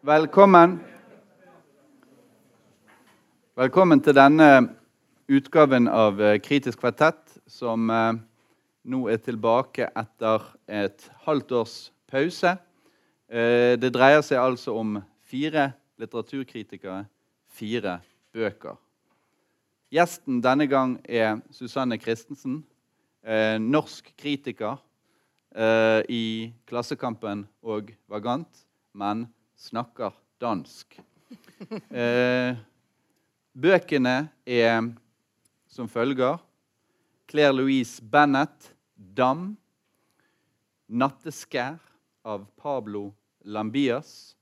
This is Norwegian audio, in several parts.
Velkommen. Velkommen til denne utgaven av eh, Kritisk kvartett, som eh, nå er tilbake etter et halvt års pause. Eh, det dreier seg altså om fire litteraturkritikere, fire bøker. Gjesten denne gang er Susanne Christensen, norsk kritiker i Klassekampen og Vagant, men snakker dansk. Eh, bøkene er som følger Claire Louise Bennett, 'Dam'. 'Natteskær' av Pablo Lambias.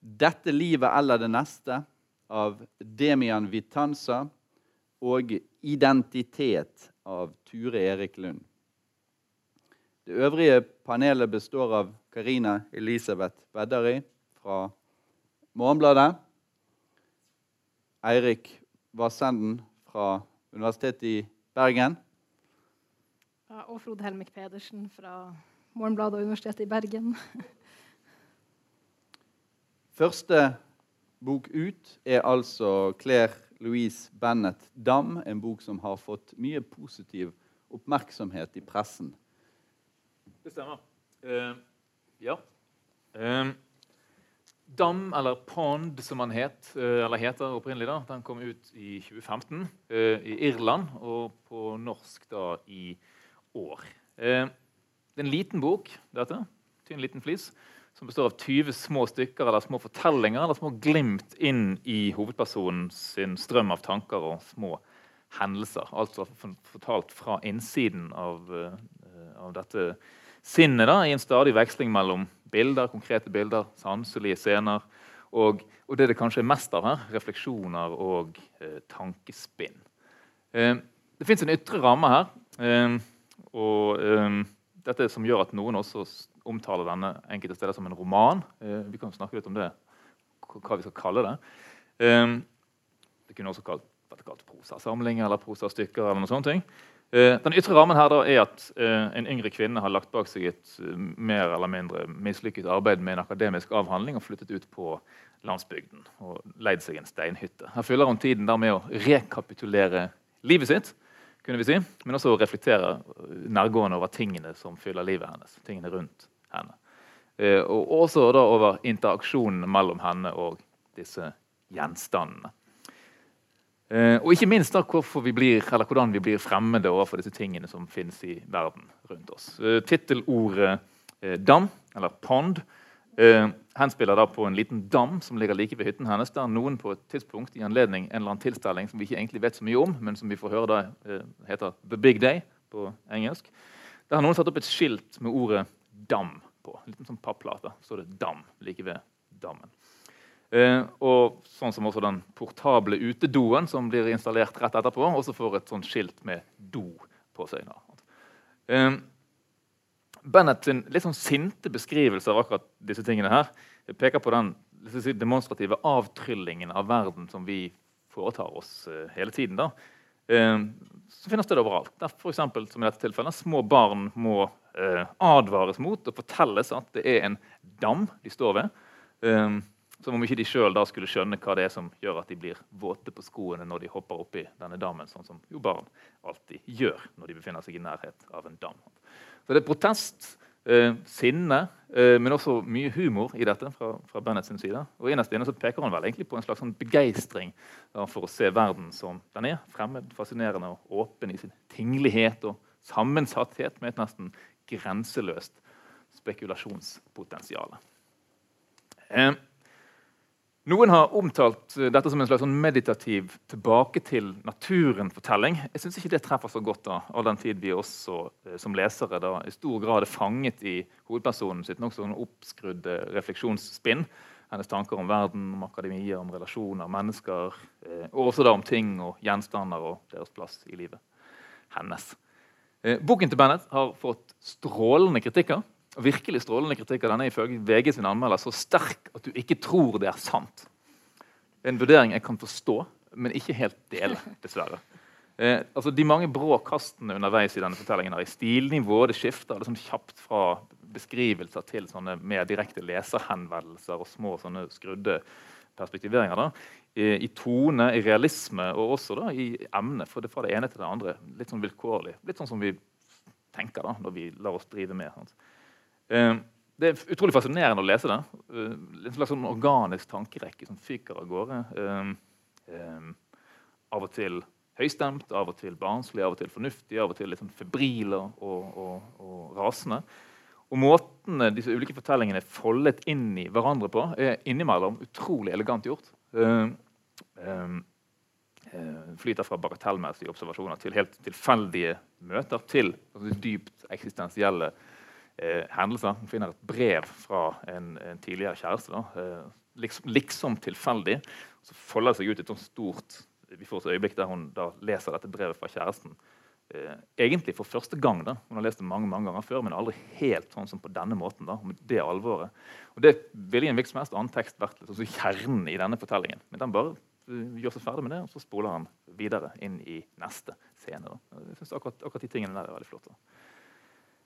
'Dette livet eller det neste' av Demian Vitanza. Og 'Identitet' av Ture Erik Lund. Det øvrige panelet består av Karina Elisabeth Beddari fra Morgenbladet. Eirik Vassenden fra Universitetet i Bergen. Ja, og Frode Helmik Pedersen fra Morgenbladet og Universitetet i Bergen. Første bok ut er altså Claire Louise Bennett Dam, en bok som har fått mye positiv oppmerksomhet i pressen. Det stemmer. Eh, ja. Um, Dam, eller Pond, som han het, eh, eller heter opprinnelig, da, den kom ut i 2015 eh, i Irland, og på norsk da i år. Eh, det er en liten bok, dette. Tynn, liten flis. Som består av 20 små stykker eller små fortellinger eller små glimt inn i hovedpersonen sin strøm av tanker og små hendelser. Altså fortalt fra innsiden av, eh, av dette sinnet da, i en stadig veksling mellom bilder, konkrete bilder, sanselige scener og, og det det kanskje er mest av her, refleksjoner og eh, tankespinn. Eh, det fins en ytre ramme her. Eh, og eh, dette som gjør at noen også omtaler denne enkelte steder som en roman. Eh, vi kan snakke litt om det, hva vi skal kalle det. Eh, det kunne også kalt, vært kalt prosasamling eller prosastykker. eller noe sånt. Eh, den ytre rammen her er at eh, en yngre kvinne har lagt bak seg et eh, mer eller mindre mislykket arbeid med en akademisk avhandling og flyttet ut på landsbygden og leid seg en steinhytte. Her fyller hun tiden med å rekapitulere livet sitt, kunne vi si, men også å reflektere nærgående over tingene som fyller livet hennes. tingene rundt henne. Og også over interaksjonen mellom henne og disse gjenstandene. Eh, og ikke minst da vi blir, hvordan vi blir fremmede overfor disse tingene som finnes i verden rundt oss. Eh, Tittelordet eh, 'dam', eller 'pond', henspiller da på en liten dam som ligger like ved hytten hennes, der noen på et tidspunkt i anledning en eller annen tilstelning som vi ikke egentlig vet så mye om, men som vi får høre da heter 'The Big Day' på engelsk, der har noen satt opp et skilt med ordet 'dam' på. En liten sånn papplate. Står det 'dam' like ved dammen. Eh, og sånn som også den portable utedoen som blir installert rett etterpå, også får et sånt skilt med 'do' på seg. Eh, Bennett sin litt sånn sinte beskrivelse av akkurat disse tingene her peker på den si, demonstrative avtryllingen av verden som vi foretar oss eh, hele tiden. da. Eh, så finnes det overalt. Der for eksempel, som i dette tilfellet, Små barn må eh, advares mot og fortelles at det er en dam de står ved. Eh, som om ikke de sjøl skulle skjønne hva det er som gjør at de blir våte på skoene når de hopper oppi denne dammen, sånn som jo barn alltid gjør når de befinner seg i nærhet av en dam. Så det er protest, eh, sinne, eh, men også mye humor i dette fra, fra Bennett sin side. Og innerst inne så peker han vel egentlig på en slags sånn begeistring for å se verden som den er. Fremmed, fascinerende og åpen i sin tinglighet og sammensatthet med et nesten grenseløst spekulasjonspotensial. Eh, noen har omtalt eh, dette som en slags sånn meditativ tilbake til naturen-fortelling. Jeg syns ikke det treffer så godt, da, all den tid vi også eh, som lesere da, i stor grad er fanget i hovedpersonen sitt nokså sånn oppskrudde refleksjonsspinn. Hennes tanker om verden, om akademia, om relasjoner, mennesker. Eh, og også da om ting og gjenstander og deres plass i livet hennes. Boken til Bennett har fått strålende kritikker og virkelig strålende kritikk av denne ifølge VG sin anmelder så sterk at du ikke tror det er sant. En vurdering jeg kan forstå, men ikke helt dele, dessverre. Eh, altså De mange brå kastene underveis i denne fortellingen her, i stilnivå det skifter det sånn kjapt fra beskrivelser til sånne mer direkte leserhenvendelser og små sånne skrudde perspektiveringer. da, I, i tone, i realisme og også da, i emne. For det fra det ene til det andre. Litt sånn vilkårlig. Litt sånn som vi tenker da, når vi lar oss drive med. Sant? Eh, det er utrolig fascinerende å lese det. Uh, en slags sånn organisk tankerekke som fyker av gårde. Um, av og til høystemt, av og til barnslig, av og til fornuftig, av og til litt sånn febril og, og, og, rasende. Og Måtene disse ulike fortellingene er foldet inn i hverandre på, er innimellom utrolig elegant gjort. Uh, uh, flyter fra bagatellmessige observasjoner til helt tilfeldige møter til altså, dypt eksistensielle eh, hendelser. Hun finner et brev fra en, en tidligere kjæreste. Da, eh, liksom, liksom, tilfeldig. Så folder det seg ut et sånt stort Vi får et øyeblikk der hun da leser dette brevet fra kjæresten. Eh, egentlig for første gang. da, Hun har lest det mange mange ganger før, men aldri helt sånn som på denne måten. da, med Det alvoret. Og Det ville i en hvilken som helst annen tekst vært liksom, kjernen i denne fortellingen. Men den bare uh, gjør seg ferdig med det, og så spoler han videre inn i neste scene. da. Jeg synes akkurat, akkurat de tingene der er veldig flotte.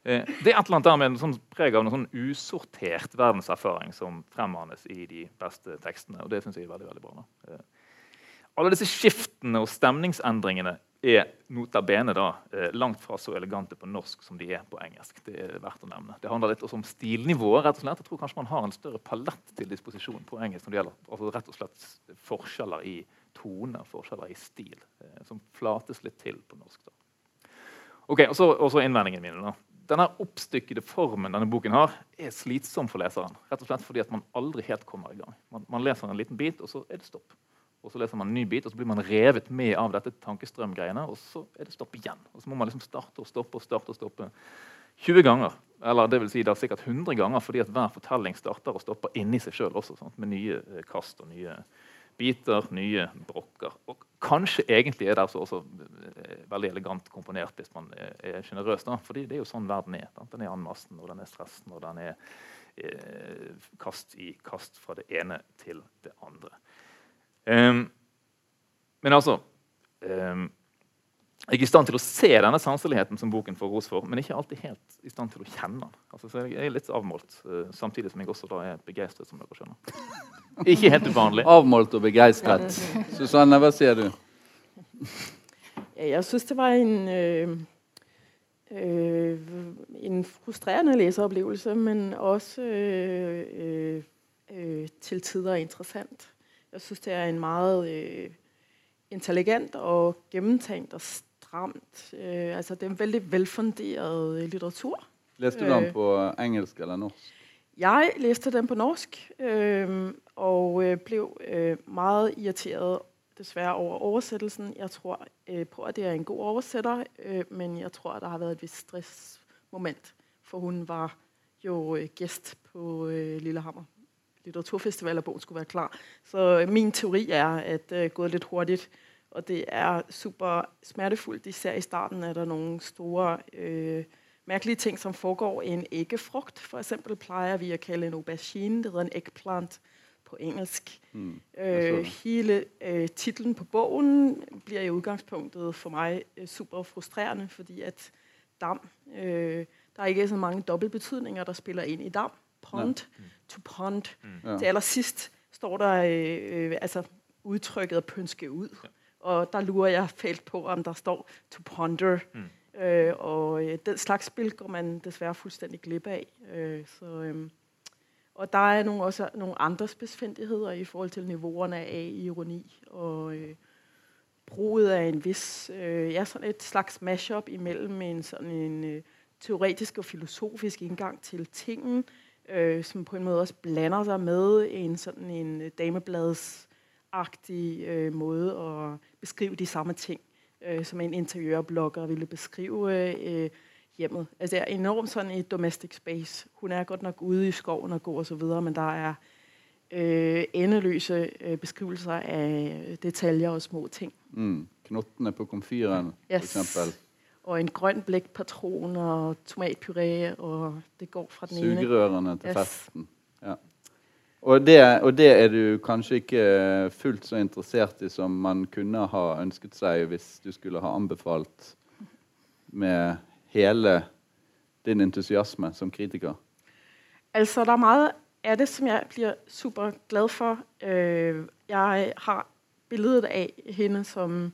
Eh, det er et eller annet der med en sånn preg av en sånn usortert verdenserfaring som fremmanes i de beste tekstene. og det synes jeg er veldig, veldig bra. Eh, alle disse skiftene og stemningsendringene er nota bene da, eh, langt fra så elegante på norsk som de er på engelsk. Det er verdt å nevne. Det handler litt også om stilnivået. rett og slett. Jeg tror kanskje man har en større palett til disposisjon på engelsk når det gjelder altså rett og slett forskjeller i tone, forskjeller i stil, som flates litt til på norsk. da. Ok, Og så innvendingene mine. da denne oppstykkede formen denne boken har, er slitsom for leseren. Rett og slett fordi at man aldri helt kommer i gang. Man, man, leser en liten bit, og så er det stopp. Og så leser man en ny bit, og så blir man revet med av dette tankestrømgreiene. Og så er det stopp igjen. Og så må man liksom starte og stoppe og starte og stoppe 20 ganger. Eller det vil si da sikkert 100 ganger, fordi at hver fortelling starter og stopper inni seg sjøl også. Sant? Med nye eh, kast og nye biter, nye brokker. Og kanskje egentlig er det altså også eh, veldig elegant komponert hvis man er sjenerøs. Fordi det er jo sånn verden er. Sant? Den er anmassen, og den er stressen, og den er eh, kast i kast fra det ene til det andre. Um, men altså um, jeg er i stand til å se denne sanseligheten som boken får ros for, men ikke alltid helt i stand til å kjenne den. Altså, så jeg er litt avmålt, uh, samtidig som jeg også da er begeistret. som dere skjønner. Ikke helt uvanlig. Avmålt og begeistret. Susanne, hva sier du? Jeg syns det var en, øh, øh, en frustrerende leseropplevelse, men også øh, til tider interessant. Jeg syns det er en meget intelligent og gjennomtenkt og stramt. Øh, altså det er en veldig velfunderet litteratur. Leste du den øh, på engelsk eller norsk? Jeg leste den på norsk øh, og øh, ble øh, meget irriteret dessverre over oversettelsen. Jeg tror øh, på at det er en god oversetter, øh, men jeg tror at det har vært et visst stressmoment. For hun var jo øh, gæst på Lillehammer litteraturfestival, og bogen skulle være klar. Så min teori er at det er gået litt hurtigt og det er super smertefullt, Især i starten er der noen store øh, merkelige ting som foregår i en eggefrukt. For eksempel pleier vi å kalle en aubergine. Det heter en eggplant på engelsk. Mm, øh, hele øh, tittelen på bogen blir i utgangspunktet for meg øh, super frustrerende, fordi at dam øh, Der er ikke så mange dobbeltbetydninger der spiller inn i dam. Pond mm. to pond. Mm. Ja. Til aller sist står der øh, øh altså uttrykket 'å pønske ut'. Ja. Og der lurer jeg fælt på, om der står 'to ponder'. Mm. Øh, og øh, den slags spil går man dessverre fullstendig glipp av. Øh, så, øh, og der er nogle, også nogle andre spidsfindigheder i forhold til nivåerne av ironi og øh, bruget af en vis, ja, sådan et slags mashup imellem en sådan en teoretisk og filosofisk indgang til tingen, som på en måte også blander seg med en sådan en damebladsaktig måde at beskrive de samme ting, øh, som en interiørblogger ville beskrive øh, hjemmet. Altså det er enormt sådan i domestic space. Hun er godt nok ude i skoven og går og så videre, men der er øh, endeløse øh, beskrivelser af detaljer og små ting. Mm. Knottene på komfyren, yes. for eksempel. Og en grøn blækpatron og tomatpuré, og det går fra den ene. Sugerørene til yes. festen. Ja. Og det, og det, er du kanskje ikke fullt så interessert i som man kunne ha ønsket seg hvis du skulle ha anbefalt med hele din entusiasme som kritiker? Altså, der er mye av det, som jeg blir superglad for. Øh, jeg har billedet av henne som,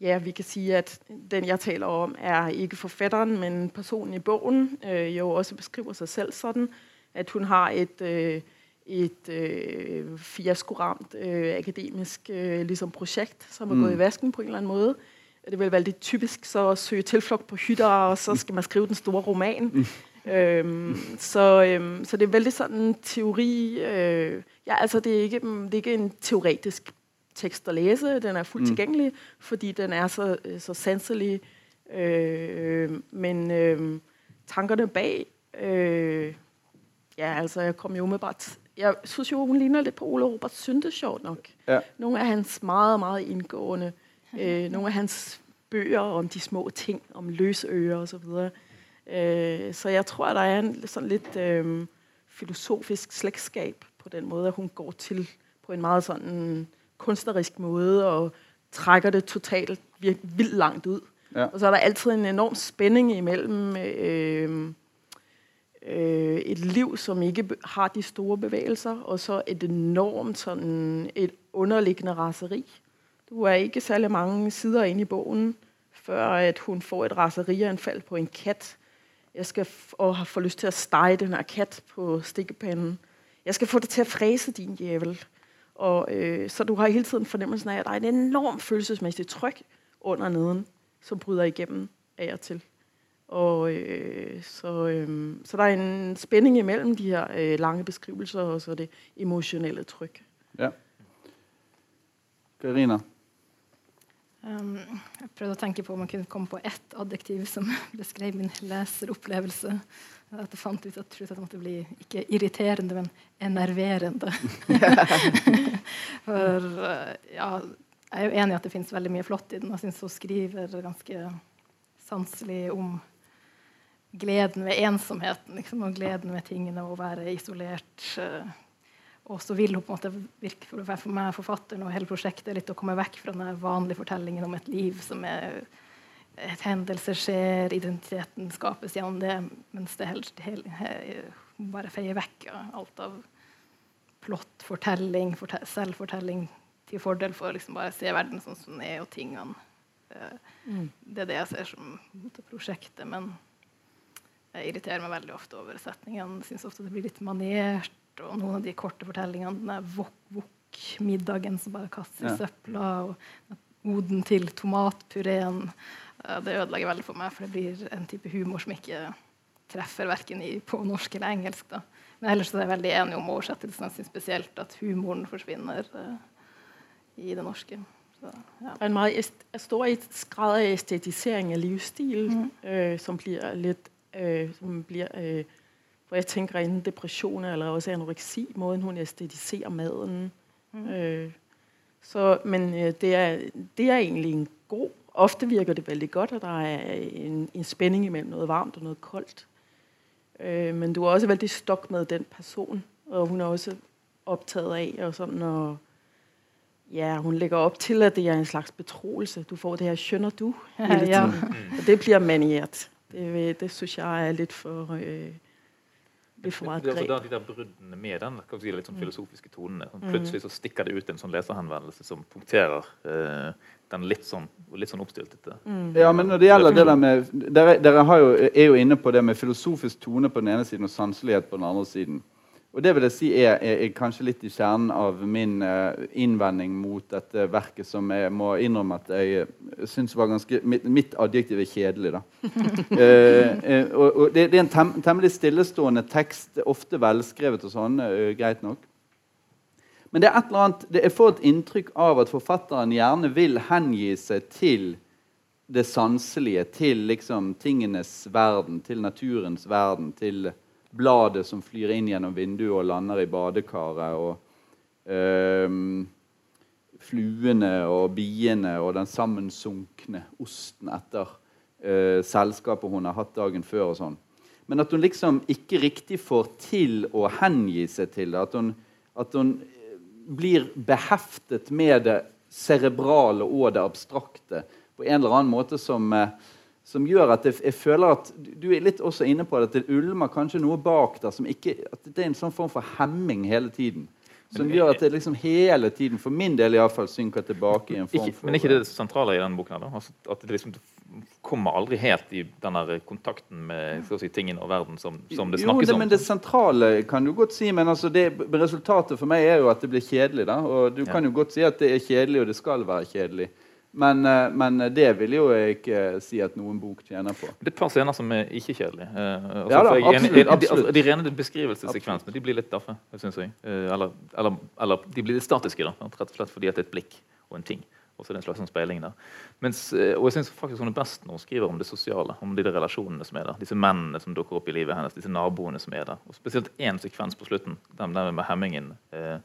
ja, vi kan si at den, jeg taler om, er ikke forfatteren, men personen i bogen, øh, jo også beskriver seg selv sånn at hun har et, øh, et øh, fiaskoramt øh, akademisk øh, ligesom projekt, som er Mm. gået i vasken på en eller anden måde. Det vil være lidt typisk så at søge tilflugt på hytter, og så skal man skrive den store roman. Øhm, så, øhm, så det er veldig sådan teori. Øh, ja, altså det er, ikke, mm, det er ikke en teoretisk tekst at læse. Den er fuldt Mm. tilgængelig, fordi den er så, øh, så sanselig. Øh, men øh, tankerne bag... Øh, ja, altså jeg kom jo umiddelbart... Jeg synes jo, hun ligner litt på Ole Robert Sunde, sjovt nok. Ja. Nogle av hans meget, meget inngående Øh, nogle av hans bøger om de små ting, om løsører og så videre. Øh, så jeg tror, der er en sånn litt øh, filosofisk slægtskab på den måten at hun går til på en meget sånn kunstnerisk måte og trækker det totalt vildt langt ut. Ja. Og så er der alltid en enorm spænding imellem øh, øh, et liv, som ikke har de store bevegelser, og så et enormt sådan et underliggende raseri. Du er ikke særlig mange sider inne i bogen, før hun får et raserianfall på en kat. Jeg skal og får lyst til å stege den her kat på stikkepannen Jeg skal få det til å frese, din jævel Og, øh, så du har hele tiden fornemmelsen av at det er et enormt følelsesmessig tryk under neden, som bryder igjennom av og til. Og øh, så, øh, så der er en spenning imellem de her øh, lange beskrivelser og så det trykket Ja Karina. Um, jeg prøvde å tenke på om man kunne komme på ett adjektiv som beskrev min leseropplevelse. At jeg fant ut at, tror at det måtte bli ikke irriterende, men enerverende. For uh, ja, jeg er jo enig i at det finnes veldig mye flott i den. Jeg syns hun skriver ganske sanselig om gleden ved ensomheten liksom, og gleden ved tingene og å være isolert. Uh, og så vil hun på en måte virke for, for meg forfatteren og hele prosjektet litt å komme vekk fra den vanlige fortellingen om et liv som er et hendelser skjer, identiteten skapes gjennom det, mens det helst hel, he, bare feier vekk ja, alt av plott, fortelling, fortel, selvfortelling til fordel for liksom bare se verden sånn som den er, og tingene. Eh, Det er det jeg ser som måte, prosjektet. Men jeg irriterer meg veldig ofte over setningene. Syns ofte det blir litt manert. Og noen av de korte fortellingene, den wok-wok-middagen som bare kastes i Ja. søpla, og oden til tomatpureen, eh, det ødelegger veldig for meg, for det blir en type humor som ikke treffer verken i, på norsk eller engelsk. Da. Men ellers er jeg veldig enig om oversettelsen. Jeg syns spesielt at humoren forsvinner eh, i det norske. Så, ja. En meget stor grad av estetisering av livsstil, mm. øh, som blir lidt, øh, som blir øh, hvor jeg tænker enten depression eller også anoreksi, måden hun estetiserer maden. Mm. Øh, så, men øh, det, er, det er egentlig en god, ofte virker det veldig godt, at der er en, en spænding mellom noe varmt og noe koldt. Øh, men du er også veldig stokk med den person, og hun er også opptatt av og sådan at Ja, hun legger opp til, at det er en slags betroelse. Du får det her skjønner du hele tiden. Ja. Og det blir maniert. Det, det synes jeg er litt for, øh, litt for Det er også de der bruddene med den kan vi si, litt sånn filosofiske tonene. Sånn, Mm. plutselig så stikker det ut en sånn leserhenvendelse som punkterer eh, den litt sånn, litt sånn oppstyltete. Mm. Ja, men når det gjelder det der med Dere, dere har jo, er jo inne på det med filosofisk tone på den ene siden og sanselighet på den andre siden. Og det vil jeg si er, er, er kanskje litt i kjernen av min eh, innvending mot dette verket, som jeg må innrømme at jeg uh, syns var ganske Mitt, mitt adjektiv er kjedelig, da. Eh, eh, og, og det, det er en tem, temmelig stillestående tekst, ofte velskrevet og sånn, uh, greit nok. Men det er et eller annet, det, jeg får et inntrykk av at forfatteren gjerne vil hengi seg til det sanselige, til liksom tingenes verden, til naturens verden, til bladet som flyr inn gjennom vinduet og lander i badekaret, og eh, fluene og biene og den sammensunkne osten etter eh, selskapet hun har hatt dagen før. og sånn. Men at hun liksom ikke riktig får til å hengi seg til det. At hun, at hun eh, blir beheftet med det cerebrale og det abstrakte på en eller annen måte som, eh, som gjør at jeg, jeg, føler at Du er litt også inne på det, at det ulmer kanskje noe bak der som ikke At det er en sånn form for hemming hele tiden. Som gjør at det liksom hele tiden, for min del iallfall, synker tilbake i en form ikke, for Men er ikke det sentrale i denne boken? her da? Altså, at det liksom kommer aldri helt i den der kontakten med si, tingene og verden som, som det snakkes jo, det, om? Men det sentrale kan du godt si, men altså det, resultatet for meg er jo at det blir kjedelig. da, og Du ja. kan jo godt si at det er kjedelig, og det skal være kjedelig. Men, eh, men, det vil jo ikke si at noen bok tjener på. Det er et par scener som er ikke kjedelige. Uh, altså, ja, da, absolutt, jeg, de, altså, De, rene beskrivelsessekvensene de blir litt daffe, syns jeg. Uh, eller, eller, eller, de blir litt statiske, da, rett og slett fordi det er et blikk og en ting. Og så er det en slags sånn speiling der. Mens, og jeg synes faktisk hun er best når hun skriver om det sosiale, om de relasjonene som er der. Disse mennene som dukker opp i livet hennes, disse naboene som er der. Og spesielt én sekvens på slutten, den, den med hemmingen. Eh,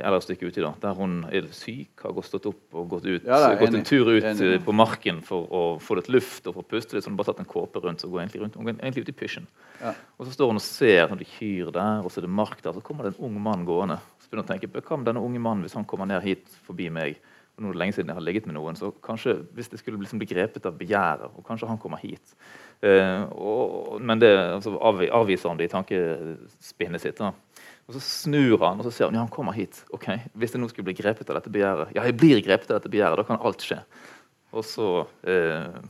eller et stykke uti, da, der hun er syk, har gått stått opp og gått, ut, ja, gått en tur ut enig. Eh, på marken for å få litt luft og få puste litt. Så hun bare tatt en kåpe rundt og går egentlig, rundt, hun går egentlig ut i pysjen. Ja. Og så står hun og ser noen kyr der, og så er det mark der. Så kommer det en ung mann gående. Så begynner hun å tenke hva med denne unge mannen hvis han kommer ned hit forbi meg? og nå er det lenge siden jeg har ligget med noen, så kanskje hvis det skulle liksom bli grepet av begjæret, og kanskje han kommer hit eh, og, Men det altså, avviser han det i tankespinnet sitt. da og Så snur han og så ser han, ja, han kommer hit. ok, Hvis jeg nå skulle bli grepet av dette begjæret, ja, jeg blir grepet av dette begjæret, da kan alt skje. Og så eh,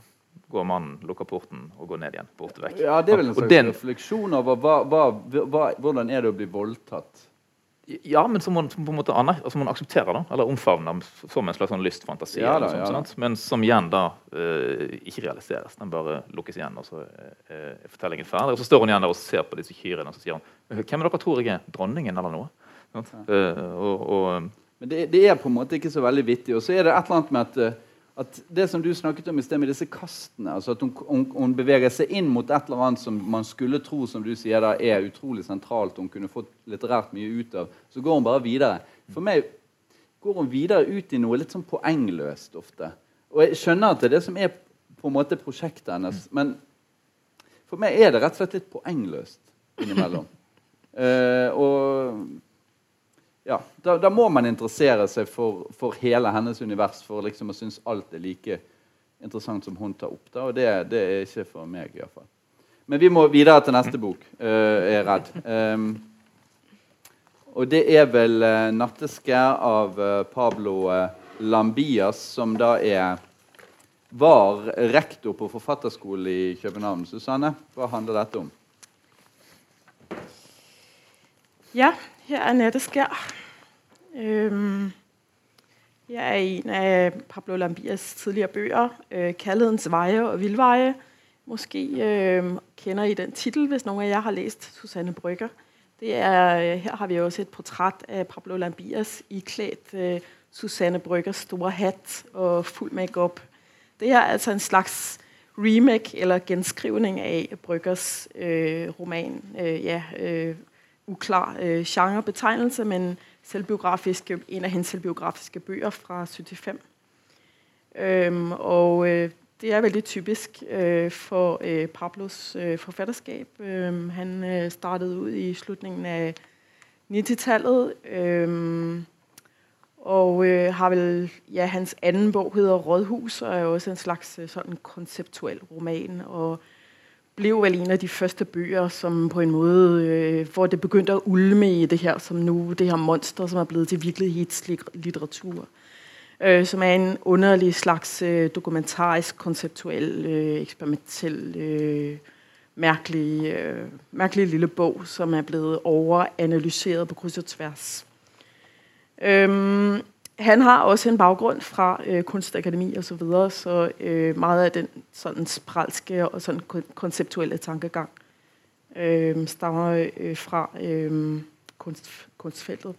går mannen, lukker porten og går ned igjen. borte vekk. Ja, Det er vel en slags den, refleksjon over hva, hva, hva, hvordan er det å bli voldtatt? Ja, men som man, på en måte altså man aksepterer det, eller omfavner som en slags sånn lystfantasi. Ja, da, sånt, ja, men som igjen da uh, ikke realiseres. Den bare lukkes igjen, og så er fortellingen ferdig. Og så står hun igjen der og ser på disse kyrne og så sier hun, hvem er dere tror jeg er? Dronningen eller noe? Uh, og, og, men det, det, er på en måte ikke så veldig vittig. Og så er det et eller annet med at uh, at det som du snakket om i sted med disse kastene altså at hun, hun, hun, beveger seg inn mot et eller annet som man skulle tro som du sier da, er utrolig sentralt, hun kunne fått litterært mye ut av, så går hun bare videre. For meg går hun videre ut i noe litt sånn poengløst ofte. Og jeg skjønner at det er det som er på en måte prosjektet hennes, men for meg er det rett og slett litt poengløst innimellom. Uh, og ja, da, da, må man interessere seg for, for hele hennes univers for liksom å synes alt er like interessant som hun tar opp. Da, og det, det er ikke for meg, iallfall. Men vi må videre til neste bok, uh, er jeg redd. Um, og det er vel uh, 'Natteskær' av uh, Pablo Lambias, som da er var rektor på Forfatterskolen i København. Susanne, hva handler dette om? Ja, her er Nette Skjær. her er en av Pablo Lambias tidligere bøger, øh, Kærlighedens veje og vildveje. Måske kender I den titel, hvis noen av jer har læst Susanne Brygger. Er, øh, her har vi også et portræt av Pablo Lambias iklædt øh, Susanne Bryggers store hat og full makeup. Det er altså en slags remake eller genskrivning av Bryggers roman. Ja, uklar øh, genrebetegnelse, men selvbiografiske, en af hendes selvbiografiske bøger fra 75. Øhm, og øh, det er veldig typisk øh, for øh, Pablos øh, forfatterskap. Øh, han øh, startede ud i slutningen af 90-tallet, øh, og øh, har vel, ja, hans anden bog hedder Rådhus, og er også en slags øh, sådan roman, og blev vel en av de første bøger, som på en måte øh, hvor det begynte å ulme i det her, som nu, det her monster, som er blevet til virkelighetslitteratur. Øh, som er en underlig slags øh, dokumentarisk, konseptuell, øh, eksperimentel, øh, mærkelig, øh, mærkelig lille bog, som er blevet overanalyseret på kryds og tværs. Øhm, han har også en baggrund fra øh, kunstakademi osv., så videre, så øh, meget af den sådan spralske og sådan konceptuelle tankegang øh, stammer øh, fra øh, kunst, kunstfeltet.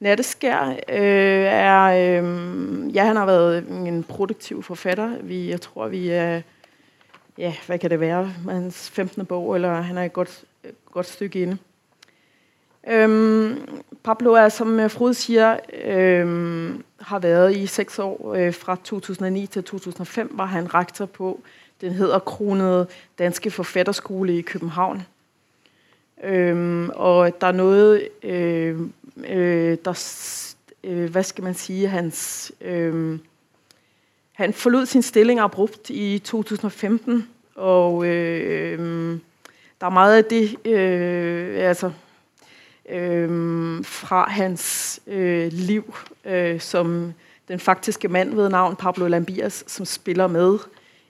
Natteskær øh, er, øh, ja, han har været en produktiv forfatter. Vi, jeg tror, vi er, ja, hvad kan det være, hans 15. bog, eller han er et godt, et godt stykke inde. Øhm, Pablo er, som Frode sier, øh, har været i seks år. Øh, fra 2009 til 2005 var han rektor på den hedderkronede Danske Forfatterskole i København. Øhm, og der er noget, øh, øh, der, øh, hvad skal man sige, hans, øh, han forlod sin stilling abrupt i 2015, og øh, der er meget af det, øh, altså øh, fra hans øh, liv øh, som den faktiske mand ved navn Pablo Lambias, som spiller med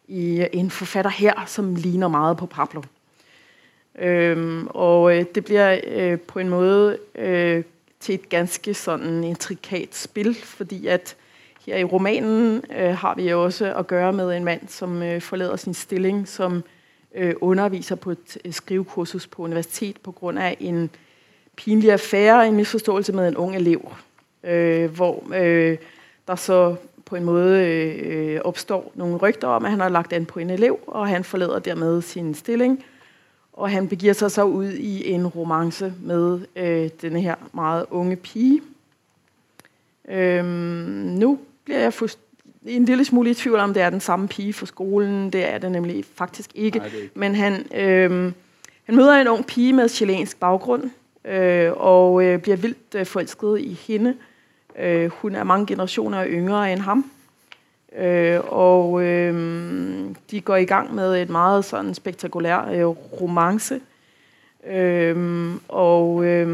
i en forfatter her, som ligner meget på Pablo. Øhm, og øh, det bliver øh, på en måde øh, til et ganske sådan intrikat spil, fordi at her i romanen har vi også at gøre med en mand, som forlader sin stilling som underviser på et skrivekursus på universitet på grund af en pinlig affære, en misforståelse med en ung elev, øh, hvor øh, der så på en måte øh, oppstår noen rygter om, at han har lagt an på en elev, og han forlader dermed sin stilling, og han begiver seg så ut i en romance med øh, denne her meget unge pige. Øhm, nu blir jeg en lille smule i tvivl om, det er den samme pige for skolen. Det er det nemlig faktisk ikke. Nej, det ikke. Men han, øh, han møder en ung pige med chilensk baggrund, øh, og øh, bliver vildt øh, forelsket i henne. Øh, hun er mange generationer yngre enn ham. Øh, og øh, de går i gang med et meget sånn spektakulær øh, romance. Øh, og øh,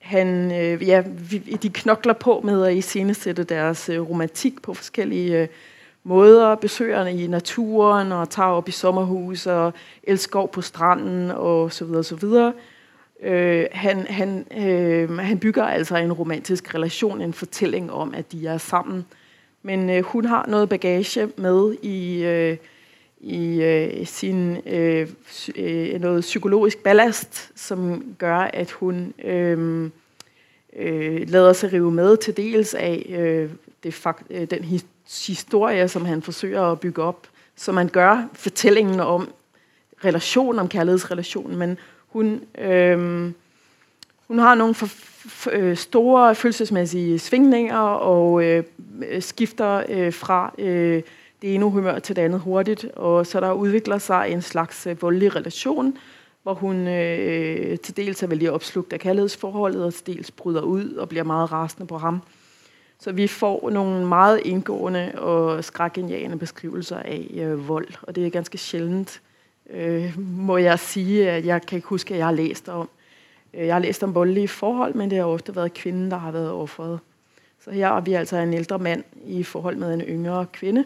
han, øh, ja, de knokler på med at iscenesette deres øh, romantik på forskellige øh, måder. Besøgerne i naturen og tar opp i sommerhus og elsker på stranden og så videre, så videre. Øh, han, han, øh, han bygger altså en romantisk relation, en fortelling om, at de er sammen. Men øh, hun har noe bagage med i, øh, i øh, sin øh, noget psykologisk ballast, som gjør at hun lader seg rive med til dels av den his historie, som han forsøger å bygge opp. Så man gjør fortellingen om relasjon, om kærlighedsrelationen, men hun, øh, hun har nogle for, øh, store følelsesmæssige svingninger og øh, skifter øh, fra øh, det ene humør til det andet hurtigt, og så der udvikler sig en slags øh, voldelig relation, hvor hun øh, til dels er vældig opslugt af kærlighedsforholdet, og til dels bryder ud og bliver meget rasende på ham. Så vi får nogle meget indgående og skrækindjagende beskrivelser af øh, vold, og det er ganske sjældent, øh, må jeg at jeg kan ikke huske, at jeg har læst om. Øh, jeg har læst om voldelige forhold, men det har ofte vært kvinnen der har vært offeret. Så her er vi altså en eldre mann i forhold med en yngre kvinne.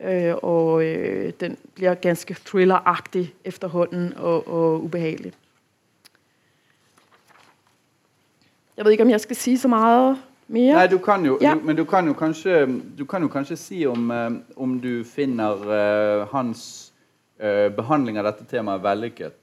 øh, og øh, den blir ganske thrilleragtig efterhånden og, og ubehagelig. Jeg vet ikke, om jeg skal si så mye mer. Nei, du kan jo, Ja. du, men du kan jo kanskje, du kan jo kanskje si om, eh, om du finner uh, hans eh, behandling av dette temaet vellykket.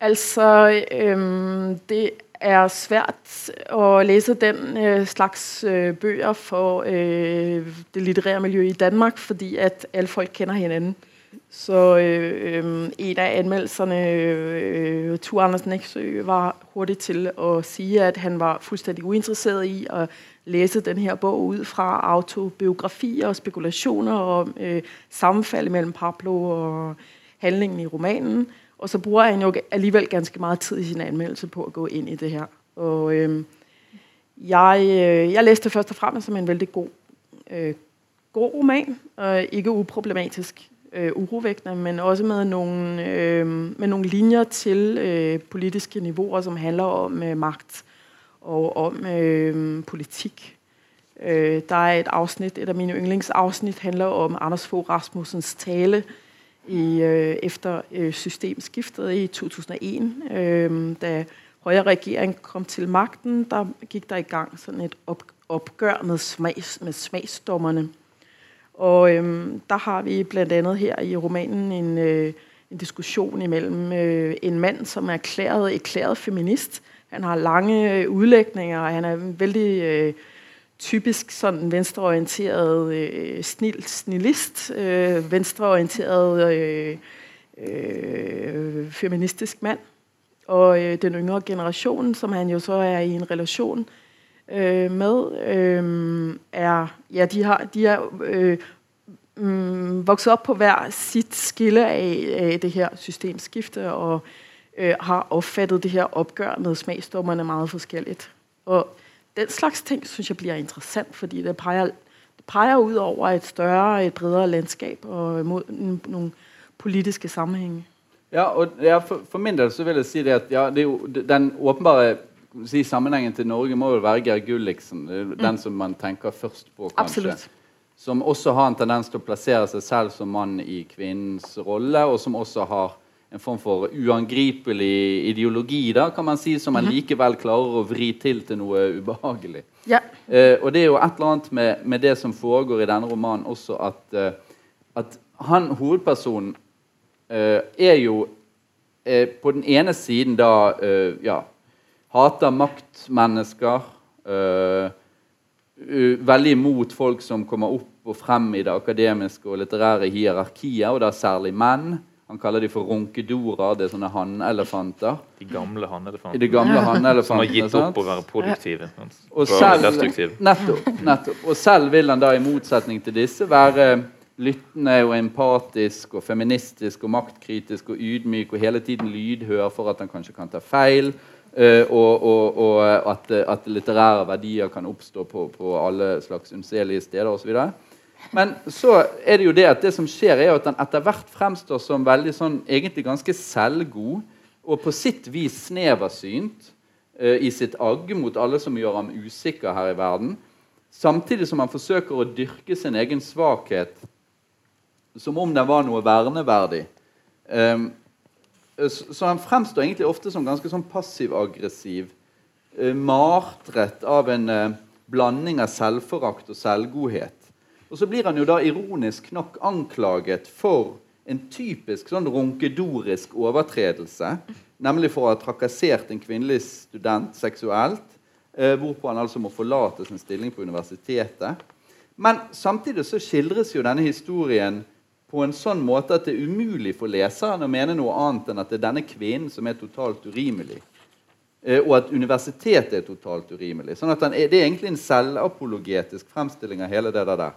Altså, øhm, det er svært å læse den øh, slags øh, bøger for øh, det litterære miljøet i Danmark, fordi at alle folk kender hinanden. Så øh, en av anmeldelsene, øh, Tor Andersen Eksø, var hurtig til å si at han var fuldstændig uinteresseret i at læse den her bog ud fra autobiografier og spekulationer om øh, sammenfald mellem Pablo og handlingen i romanen. Og så bruger han jo alligevel ganske meget tid i sin anmeldelse på at gå ind i det her. Og øh, jeg, øh, jeg læste først og fremmest som en veldig god, øh, god roman, og ikke uproblematisk øh, men også med nogle, øh, med nogle linjer til øh, politiske niveauer, som handler om øh, magt og om øh, politik. Øh, der er et afsnit, et af mine yndlingsafsnit, handler om Anders Fogh Rasmussens tale i, øh, efter øh, systemskiftet i 2001, øh, da højre regering kom til magten, der gik der i gang sådan et op, opgør med, smags, med smagsdommerne. Og øhm, der har vi andet her i romanen en, øh, en diskussion imellem øh, en mand, som er erklæret, erklæret feminist. Han har lange øh, udlægninger, og han er en veldig øh, typisk sådan venstreorienteret øh, snil, snilist, øh, venstreorienteret øh, øh, feministisk mand. Og øh, den yngre generation, som han jo så er i en relation øh, med, øh, er, ja, de har, de er øh, mm, vokset op på hver sit skille af, af det her systemskifte, og øh, har opfattet det her opgør med smagsdommerne meget forskelligt. Og den slags ting, synes jeg blir interessant, fordi det peger, peger ud over et større, et bredere landskap og mot nogle politiske sammenhænge. Ja, og ja, for, for min del så vil jeg si det at ja, det jo, den åpenbare si, sammenhengen til Norge må jo være Geir Gulliksen. Den mm. Den som man tenker først på, kanskje. Absolutt. Som også har en tendens til å plassere seg selv som mann i kvinnens rolle, og som også har en form for uangripelig ideologi, da, kan man si, som man likevel klarer å vri til til noe ubehagelig. Ja, Eh, og det er jo et eller annet med, med det som foregår i denne romanen også, at, eh, at han, hovedpersonen, eh, er jo eh, på den ene siden da eh, ja, hater maktmennesker. eh, veldig imot folk som kommer opp og frem i det akademiske og litterære hierarkiet, og da særlig menn. Han kaller de for ronkedorer. Det er sånne hannelefanter. De gamle hannelefantene. de gamle hannelefantene som har gitt opp å være produktive. Og selv, nettopp, nettopp. og selv vil han da, i motsetning til disse, være lyttende og empatisk og feministisk og maktkritisk og ydmyk og hele tiden lydhør for at han kanskje kan ta feil. eh, og og, og at, at litterære verdier kan oppstå på, på alle slags unnselige steder osv. Men så er det jo det at det som skjer, er at han etter hvert fremstår som veldig sånn, egentlig ganske selvgod og på sitt vis sneversynt uh, i sitt agg mot alle som gjør ham usikker her i verden. Samtidig som han forsøker å dyrke sin egen svakhet som om den var noe verneverdig. Um, så han fremstår egentlig ofte som ganske sånn passiv-aggressiv. Uh, martrett av en uh, blanding av selvforakt og selvgodhet. Og så blir han jo da ironisk nok anklaget for en typisk sånn ronkedorisk overtredelse. Nemlig for å ha trakassert en kvinnelig student seksuelt. Eh, hvorpå han altså må forlate sin stilling på universitetet. Men samtidig så skildres jo denne historien på en sånn måte at det er umulig for leseren å mene noe annet enn at det er denne kvinnen som er totalt urimelig. Eh, og at universitetet er totalt urimelig. Sånn at er, Det er egentlig en selvapologetisk fremstilling av hele det der.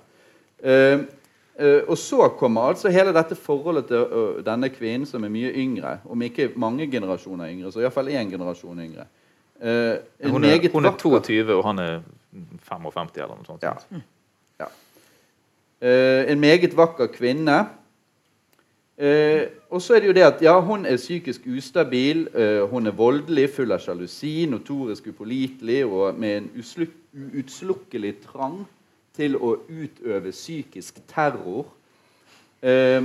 Eh, og så kommer altså hele dette forholdet til uh, denne kvinnen som er mye yngre, om ikke mange generasjoner yngre, så iallfall én generasjon yngre. Eh, Hun er, hun er 22, og han er 55 eller noe sånt. Ja. ja. En meget vakker kvinne. Og så er det jo det at ja, hun er psykisk ustabil, hun er voldelig, full av sjalusi, notorisk upålitelig og med en usluk, uutslukkelig trang til å utøve psykisk terror. Eh,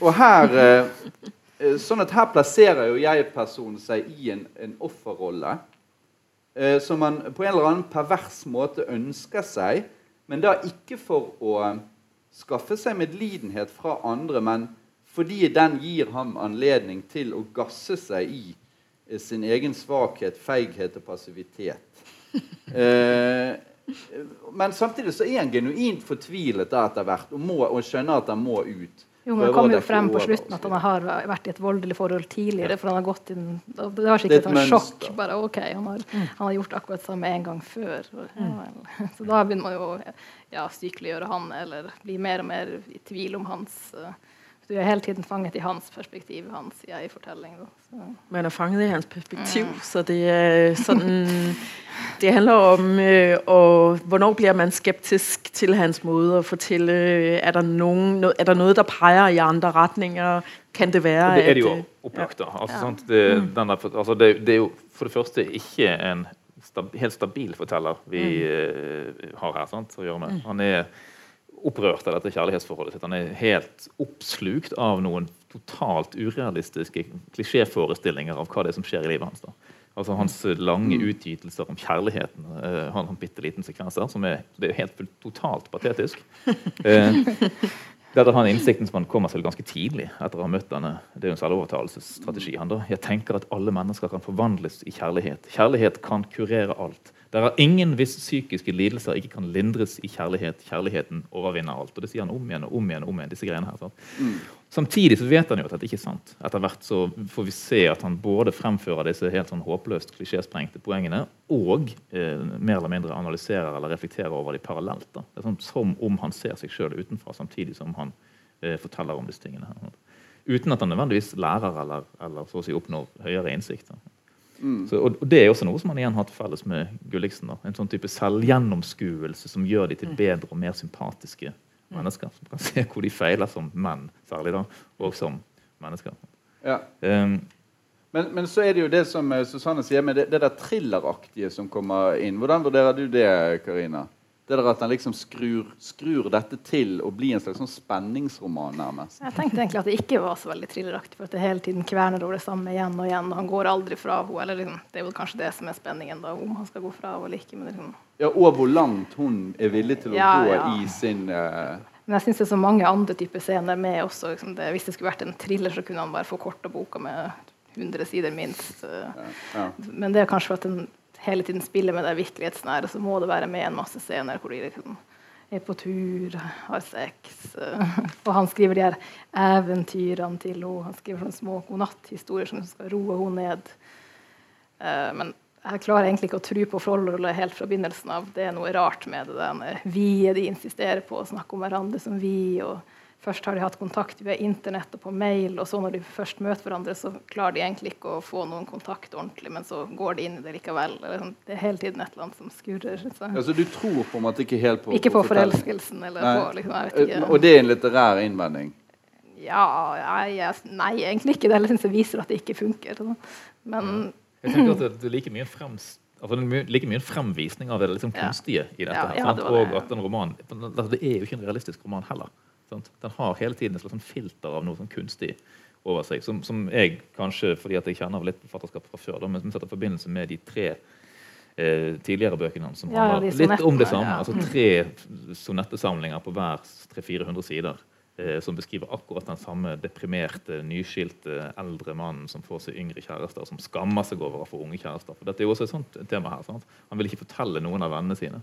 og her eh, Sånn at her plasserer jo jeg-personen seg i en, en offerrolle eh, som man på en eller annen pervers måte ønsker seg, men da ikke for å skaffe seg medlidenhet fra andre, men fordi den gir ham anledning til å gasse seg i eh, sin egen svakhet, feighet og passivitet. Eh, men samtidig så er han genuint fortvilet da etter hvert og, må, og skjønner at han må ut. Jo, men det kommer jo frem på slutten at han har vært i et voldelig forhold tidligere. For han har gått inn Det var Det er sikkert et sjokk. bare, ok, Han har, han har gjort akkurat samme en gang før. og- Så da begynner man jo å ja, sykeliggjøre han, eller bli mer og mer i tvil om hans eh, Du er hele tiden fanget i hans perspektiv, hans jeg-fortelling. da. Så- Man er fanget i hans perspektiv, så det er sådan... Det handler om, øh, og hvornår blir man skeptisk til hans måte å fortelle Er der, nogen, no, er der noe der peger i andre retninger? Kan det være, det er det jo øh, opplagt. da. Altså, Ja. sant? Det, den er, altså, det, det er jo for det første ikke en stab, helt stabil forteller vi eh, har her sant, å gjøre med. Han er opprørt av dette kjærlighetsforholdet sitt. Han er helt oppslukt av noen totalt urealistiske klisjéforestillinger av hva det er som skjer i livet hans. da. Altså Hans lange utgytelser om kjærligheten han har en bitte liten sekvens der som er, det er helt totalt patetisk. Eh, dette har en innsikten som han kommer til ganske tidlig etter å ha møtt denne. Det er jo en selvovertalelsesstrategi. han da. Jeg tenker at alle mennesker kan forvandles i kjærlighet. Kjærlighet kan kurere alt. Det er ingen hvis psykiske lidelser ikke kan lindres i kjærlighet. Kjærligheten overvinner alt. Og det sier han om igjen og om igjen. om igjen, disse greiene her. Sant? Samtidig så vet han jo at dette ikke er sant. Etter hvert så får vi se at han både fremfører disse helt sånn håpløst klisjésprengte poengene, og eh, mer eller mindre analyserer eller reflekterer over de parallelt. Da. Det er sånn Som om han ser seg sjøl utenfra, samtidig som han eh, forteller om disse tingene. her. Uten at han nødvendigvis lærer eller, eller så å si oppnår høyere innsikt. Da. Så, og, og Det er også noe som man igjen har til felles med Gulliksen. da. En sånn type selvgjennomskuelse som gjør de til bedre og mer sympatiske mennesker. Som kan se hvor de feiler som menn, særlig, da, og som mennesker. Ja. Um, Men, men så er det jo det som eh, Susanne sier med det, det der thrilleraktige som kommer inn. Hvordan vurderer du det, Karina? Det der At han liksom skrur, skrur dette til å bli en slags sånn spenningsroman, nærmest. Jeg tenkte egentlig at det ikke var så veldig thrilleraktig, for at det hele tiden kverner over det samme igjen og igjen. og Han går aldri fra henne. Eller liksom, det er jo kanskje det som er spenningen, da, om han skal gå fra henne eller ikke. Men, liksom, Ja, Og hvor langt hun er villig til å Ja, gå ja. i sin uh... men jeg syns det er så mange andre typer scener med også. Liksom det, hvis det skulle vært en thriller, så kunne han bare forkorta boka med 100 sider minst. Ja, ja. Men det er kanskje for at den hele tiden spiller med det virkelighetsnære, så må det være med en masse scener hvor de liksom er på tur, har sex. eh, Og han skriver de her eventyrene til henne. Han skriver sånne små godnatthistorier som skal roe henne ned. Eh, Men jeg klarer egentlig ikke å tro på forholdet helt fra begynnelsen av. Det er noe rart med det der vi de insisterer på å snakke om hverandre som vi. og Først har de hatt kontakt via internett og på mail, og så når de først møter hverandre, så klarer de egentlig ikke å få noen kontakt ordentlig, men så går de inn i det likevel. Eller sånn, Det er hele tiden et eller annet som skurrer. Så. Altså, Du tror på en måte ikke helt på Ikke på på forelskelsen eller Nei. på liksom, jeg vet ikke. Og det er en litterær innvending? Ja, nei, jeg- nei, egentlig ikke. Det eller synes jeg viser at det ikke funker. sånn. Men jeg tenker at det, er like mye, fremst altså det er like mye en fremvisning av det liksom Ja. kunstige i dette. Ja, ja, det. Og at en roman altså Det er jo ikke en realistisk roman heller. Sant? Den har hele tiden et slags sånn filter av noe sånn kunstig over seg, som, som jeg kanskje, fordi at jeg kjenner litt forfatterskap fra før, da, men som setter forbindelse med de tre eh, tidligere bøkene hans, som Ja, handler litt om det samme. ja. altså Tre sonettesamlinger på hver 300-400 sider. Eh, som beskriver akkurat den samme deprimerte, nyskilte eldre mannen som får seg yngre kjærester, som skammer seg over å få unge kjærester. For dette er jo også et sånt tema her. Sant? Han vil ikke fortelle noen av vennene sine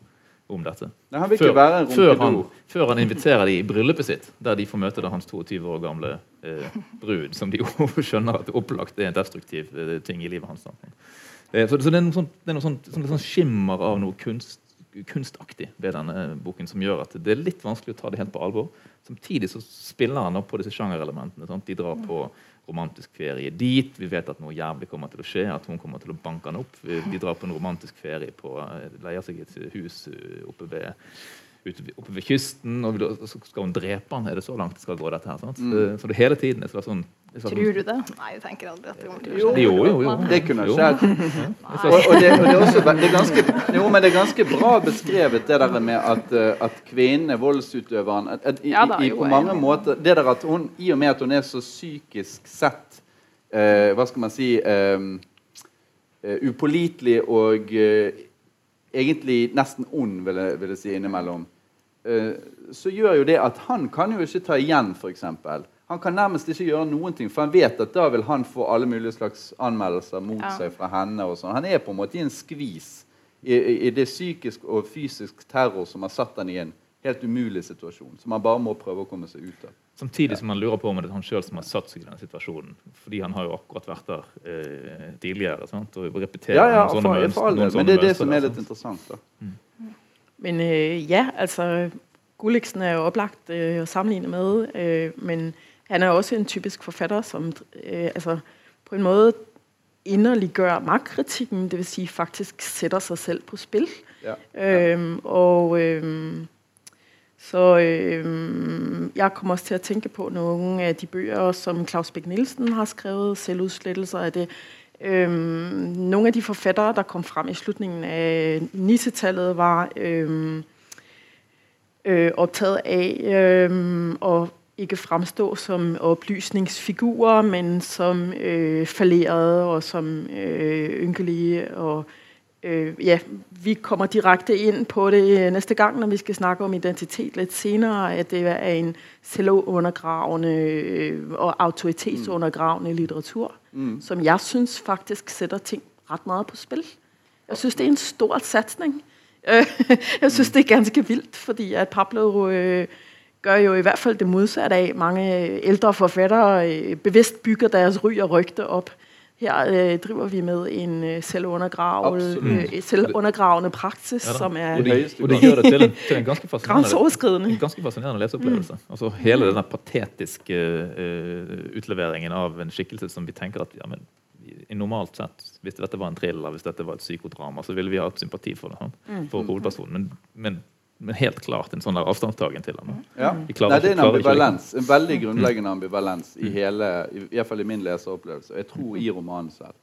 om dette. Nei, han en før, han, før han inviterer de i bryllupet sitt, der de får møte da hans 22 år gamle eh, brud, som de jo skjønner at opplagt er en destruktiv eh, ting i livet hans. Eh, så, så det er noe sånt, er noe sånt, sånn, sånn skimmer av noe kunst, kunstaktig ved denne boken som gjør at det er litt vanskelig å ta det helt på alvor. Samtidig så spiller han opp på disse sjangerelementene. sant? De drar på romantisk ferie dit. Vi vet at noe jævlig kommer til å skje, at hun kommer til å banke han opp. De drar på en romantisk ferie på eh, leier seg et hus eh, oppe ved- oppe ved kysten, og så skal hun drepe han. Er det så langt det skal gå, dette her? sant? Så, så det hele tiden er sånn tror du det? Nei, jeg tenker aldri at det kommer til å skje. Jo, jo, jo. Det kunne skjedd. Og, og, det, og det, er også, det, er ganske, jo, men det er ganske bra beskrevet, det der med at, eh, at kvinnen er voldsutøveren. At, at, i, Ja da, i, på mange måter Det der at hun, I og med at hun er så psykisk sett eh, Hva skal man si eh, eh, Upålitelig og eh, egentlig nesten ond, vil jeg, vil jeg si, innimellom. Eh, så gjør jo det at han kan jo ikke ta igjen, f.eks. Han kan nærmest ikke gjøre noen ting, for han vet at da vil han få alle mulige slags anmeldelser mot Ja. seg fra henne. og sånn. Han er på en måte i en skvis i, i, det psykisk og fysisk terror som har satt han i en helt umulig situasjon, som han bare må prøve å komme seg ut av. Samtidig som han lurer på om det er han sjøl som har satt seg i den situasjonen. Fordi han har jo akkurat vært der eh, tidligere. sant? Og repeterer Ja, ja, noen sånne for, mønster- for all noen del. sånne Men det er det som er litt interessant. da. Men øh, ja, altså Gulliksen er jo oplagt øh, å sammenligne med, øh, men han er også en typisk forfatter som øh, altså, på en måte inderliggjør magtkritikken, dvs. Si faktisk setter seg selv på spill. Ja. Øhm, og så øh, jeg kommer også til å tenke på noen av de bøker som Klaus Beck-Nielsen har skrevet, selvudslettelser er det. Øhm, nogle af de forfattere, der kom frem i slutningen af 90-tallet, var øhm, øh, optaget af øhm, at ikke fremstå som oplysningsfigurer, men som øh, fallerede og som øh, ynkelige. Og, øh, ja, vi kommer direkte inn på det næste gang, når vi skal snakke om identitet litt senere, at det er en selvundergravende øh, og autoritetsundergravende litteratur, Mm. som jeg synes faktisk sætter ting rett mye på spil. Jeg synes, det er en stor satsning. Øh, jeg synes, det er ganske vildt, fordi at Pablo øh, gør jo i hvert fall det modsatte av Mange ældre forfattere øh, bevidst bygger deres ry og rygte op. Her øh, driver vi med en øh, selvundergravende, øh, selvundergravende praksis, Ja som er Og det, og det gjør det til en, til en ganske fascinerende. En ganske fascinerende leseopplevelse. Altså Hele denne patetiske eh, utleveringen av en skikkelse som vi tenker at ja, men, i normalt sett, hvis dette var en thriller, hvis dette var et psykodrama, så ville vi hatt sympati for det. han, For hovedpersonen. Men, men, men helt klart en sånn avstandstagen til ham. Ja. Nei, det er en ambivalens. En veldig grunnleggende ambivalens i hele, i, i hvert fall i min leseropplevelse. Og jeg tror i romanen selv.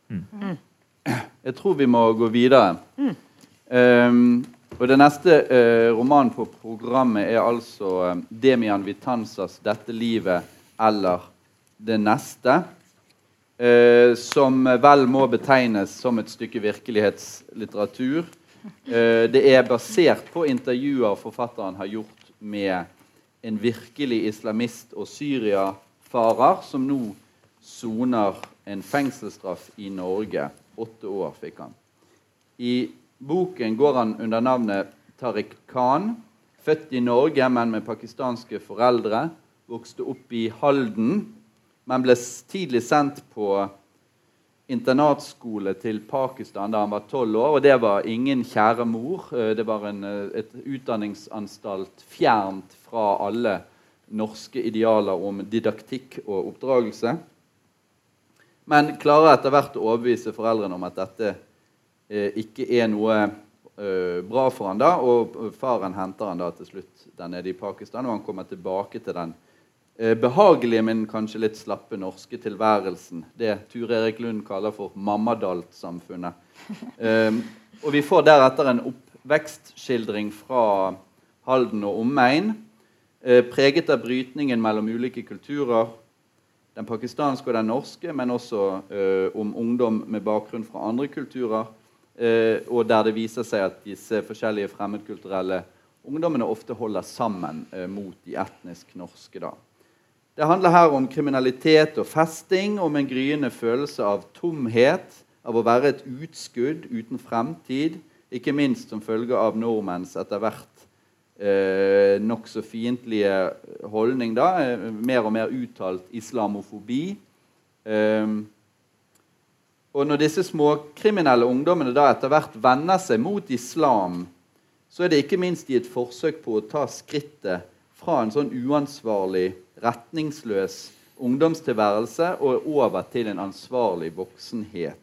Jeg tror vi må gå videre. Um, og Det neste uh, romanen på programmet er altså um, Demian Vitanzas 'Dette livet eller det neste'. Uh, som vel må betegnes som et stykke virkelighetslitteratur. Eh, det er basert på intervjuer forfatteren har gjort med en virkelig islamist og syriafarer som nå soner en fengselsstraff i Norge. Åtte år fikk han. I boken går han under navnet Tariq Khan. Født i Norge, men med pakistanske foreldre. Vokste opp i Halden, men ble tidlig sendt på internatskole til Pakistan da han var tolv år. Og det var ingen kjære mor. Eh, Det var en, eh, et utdanningsanstalt fjernt fra alle norske idealer om didaktikk og oppdragelse. Men klarer etter hvert å overbevise foreldrene om at dette eh, ikke er noe bra for han da, og faren henter han da til slutt der nede i Pakistan, og han kommer tilbake til den behagelige, men kanskje litt slappe norske tilværelsen. Det Ture Erik Lund kaller for mammadalt-samfunnet. Eh, og vi får deretter en oppvekstskildring fra Halden og omegn, eh, preget av brytningen mellom ulike kulturer, den pakistanske og den norske, men også eh, om ungdom med bakgrunn fra andre kulturer. Eh, og der det viser seg at disse forskjellige fremmedkulturelle ungdommene ofte holder sammen eh, mot de etnisk norske. da. Det handler her om kriminalitet og festing, om en gryende følelse av tomhet, av å være et utskudd uten fremtid, ikke minst som følge av nordmenns etter hvert eh, nokså fiendtlige holdning, da, eh, mer og mer uttalt islamofobi. Eh, og når disse småkriminelle ungdommene da etter hvert vender seg mot islam, så er det ikke minst i et forsøk på å ta skrittet fra en sånn uansvarlig, retningsløs ungdomstilværelse og over til en ansvarlig voksenhet.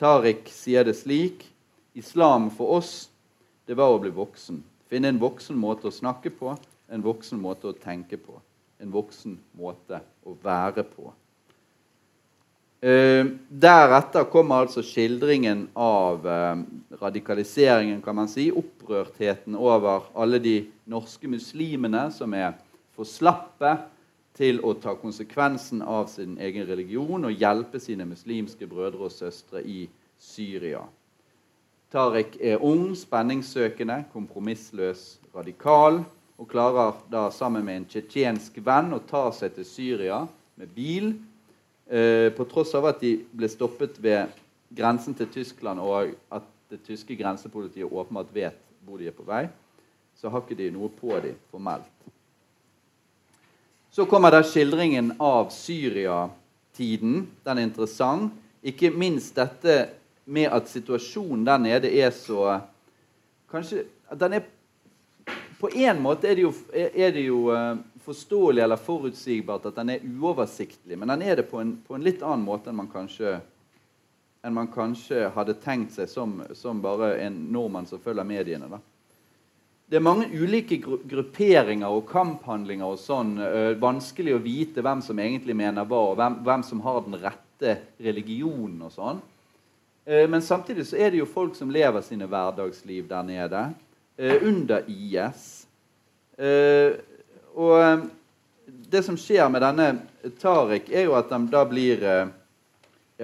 Tariq sier det slik Islam for oss, det var å bli voksen. Finne en voksen måte å snakke på, en voksen måte å tenke på. En voksen måte å være på. Uh, deretter kommer altså skildringen av uh, radikaliseringen, kan man si. Opprørtheten over alle de norske muslimene som er for slappe til å ta konsekvensen av sin egen religion og hjelpe sine muslimske brødre og søstre i Syria. Tariq er ung, spenningssøkende, kompromissløs, radikal og klarer da sammen med en tsjetsjensk venn å ta seg til Syria med bil. Eh, på tross av at de ble stoppet ved grensen til Tyskland, og at det tyske grensepolitiet åpenbart vet hvor de er på vei, så har ikke de noe på dem formelt. Så kommer da skildringen av Syria-tiden. Den er interessant. Ikke minst dette med at situasjonen der nede er så Kanskje den er På en måte er det jo, er det jo eh, forståelig eller forutsigbart at den er uoversiktlig, men den er det på en, på en litt annen måte enn man kanskje enn man kanskje hadde tenkt seg som, som bare en nordmann som følger mediene. da. Det er mange ulike gru grupperinger og kamphandlinger og sånn. øh, vanskelig å vite hvem som egentlig mener hva, og hvem, hvem som har den rette religionen og sånn. Eh, men samtidig så er det jo folk som lever sine hverdagsliv der nede. eh, under IS. Eh, og eh, det som skjer med denne Tariq, er jo at han da blir eh,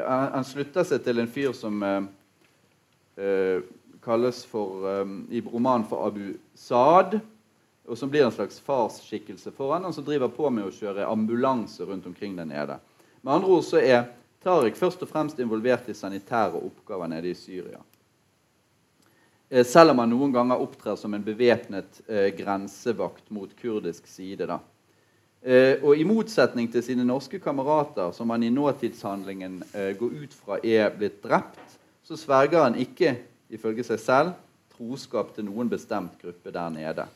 han, slutter seg til en fyr som kalles for, eh, i romanen for Abu Saad, og som blir en slags farsskikkelse for han, og som driver på med å kjøre ambulanse rundt omkring der nede. Med andre ord så er Tariq først og fremst involvert i sanitære oppgaver nede i Syria. Eh, selv om han noen ganger opptrer som en bevæpnet eh, grensevakt mot kurdisk side. da. Eh, og I motsetning til sine norske kamerater, som han i nåtidshandlingen eh, går ut fra er blitt drept, så sverger han ikke, ifølge seg selv, troskap til noen bestemt gruppe der nede.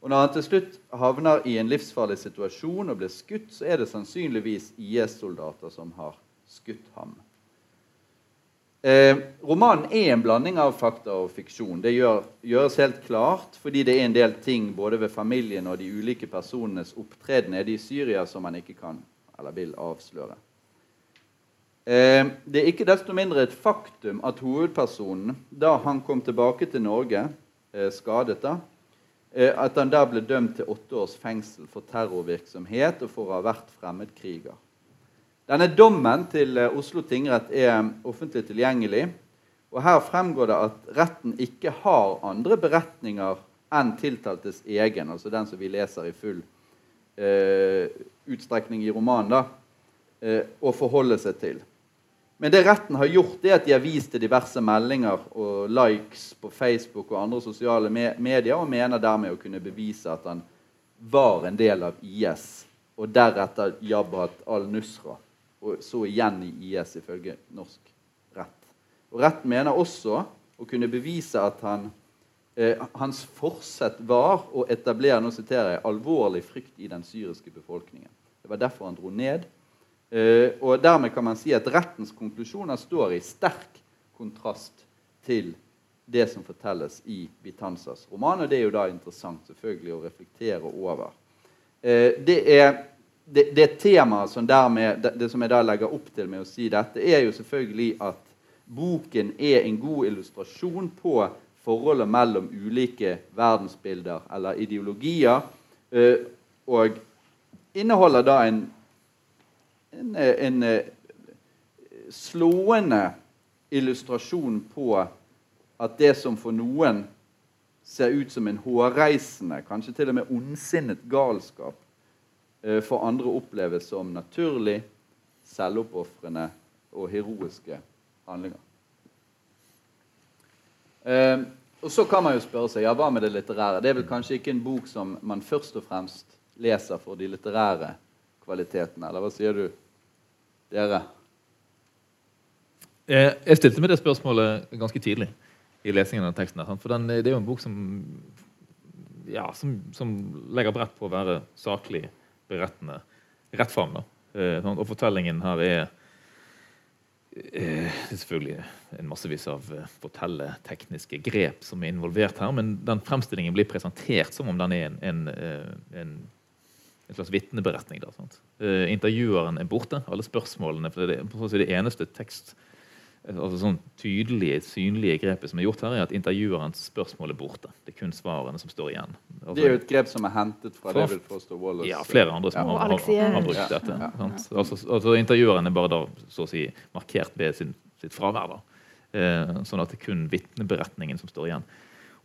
Og Når han til slutt havner i en livsfarlig situasjon og blir skutt, så er det sannsynligvis IS-soldater som har skutt ham. Eh, romanen er en blanding av fakta og fiksjon. Det gjør, gjøres helt klart fordi det er en del ting både ved familien og de ulike personenes opptreden nede i Syria som man ikke kan eller vil avsløre. Eh, det er ikke desto mindre et faktum at hovedpersonen, da han kom tilbake til Norge, eh, skadet da, eh, at han da ble dømt til åtte års fengsel for terrorvirksomhet og for å ha vært fremmedkriger. Denne dommen til Oslo tingrett er offentlig tilgjengelig. og Her fremgår det at retten ikke har andre beretninger enn tiltaltes egen, altså den som vi leser i full eh, utstrekning i romanen, da, eh, å forholde seg til. Men det retten har gjort, er at de har vist til diverse meldinger og likes på Facebook og andre sosiale medier, og mener dermed å kunne bevise at han var en del av IS, og deretter Jabhat al-Nusra og så igjen i IS ifølge norsk rett. Og Retten mener også å kunne bevise at han, eh, hans forsett var å etablere nå siterer jeg, alvorlig frykt i den syriske befolkningen. Det var derfor han dro ned. Eh, og Dermed kan man si at rettens konklusjoner står i sterk kontrast til det som fortelles i Bitanzas roman. Og det er jo da interessant selvfølgelig å reflektere over. Eh, det er det, det temaet som, dermed, det som jeg da legger opp til med å si dette, er jo selvfølgelig at boken er en god illustrasjon på forholdet mellom ulike verdensbilder eller ideologier, eh, og inneholder da en, en, en slående illustrasjon på at det som for noen ser ut som en hårreisende, kanskje til og med ondsinnet galskap, Eh, for andre oppleves som naturlig, selvoppofrende og heroiske handlinger. Eh, og Så kan man jo spørre seg ja, hva med det litterære. Det er vel kanskje ikke en bok som man først og fremst leser for de litterære kvalitetene, eller hva sier du, dere? Eh, jeg stilte meg det spørsmålet ganske tidlig i lesingen av teksten. For den, det er jo en bok som, ja, som, som legger brett på å være saklig berettende rett fram. Eh, sånn, og fortellingen her er eh, det er selvfølgelig en massevis av eh, fortelletekniske grep som er involvert her, men den fremstillingen blir presentert som om den er en, en, en, en slags vitneberetning. intervjueren er borte. Alle spørsmålene for det, er det eneste tekst altså sånn tydelige, synlige grepet som er gjort her, er at intervjuerens spørsmål er borte. Det er kun svarene som står igjen. Altså, det er jo et grep som er hentet fra, fra David Foster Wallace. Ja, flere andre som ja. har, har, har, brukt dette. Ja, ja, altså, altså, Intervjueren er bare da, så å si, markert ved sin, sitt fravær. da. Eh, sånn at det er kun vitneberetningen som står igjen.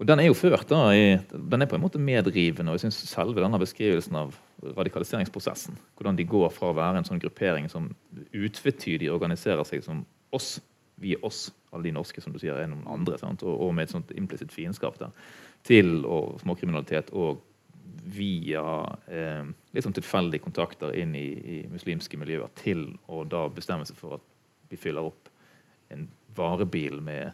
Og Den er jo ført da, i, den er på en måte medrivende. og jeg synes selve denne beskrivelsen av radikaliseringsprosessen, hvordan de går fra å være en sånn gruppering som utvetydig organiserer seg som oss, vi er oss, alle de norske som du sier, er noen andre, og, og, med et sånt implisitt fiendskap der, til og småkriminalitet og via eh, litt sånn tilfeldige kontakter inn i, i, muslimske miljøer til å da bestemme seg for at vi fyller opp en varebil med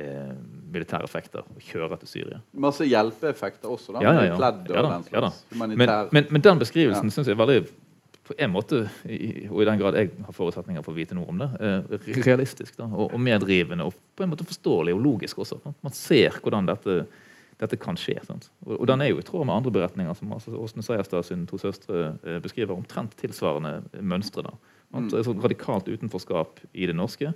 eh, militære effekter og kjøre til Syria. Masse hjelpeeffekter også, da? Ja, ja, ja. ja, da, ja da. Men, men, men, den beskrivelsen ja. syns jeg er veldig på en måte, og i den grad jeg har forutsetninger for å vite noe om det, eh, realistisk da, og, medrivende og på en måte forståelig og logisk også. Man ser hvordan dette, dette kan skje. Og, og, den er jo i tråd med andre beretninger som altså, Åsne Seierstad sine to søstre eh, beskriver omtrent tilsvarende mønstre. da. Mm. Et sånn radikalt utenforskap i det norske.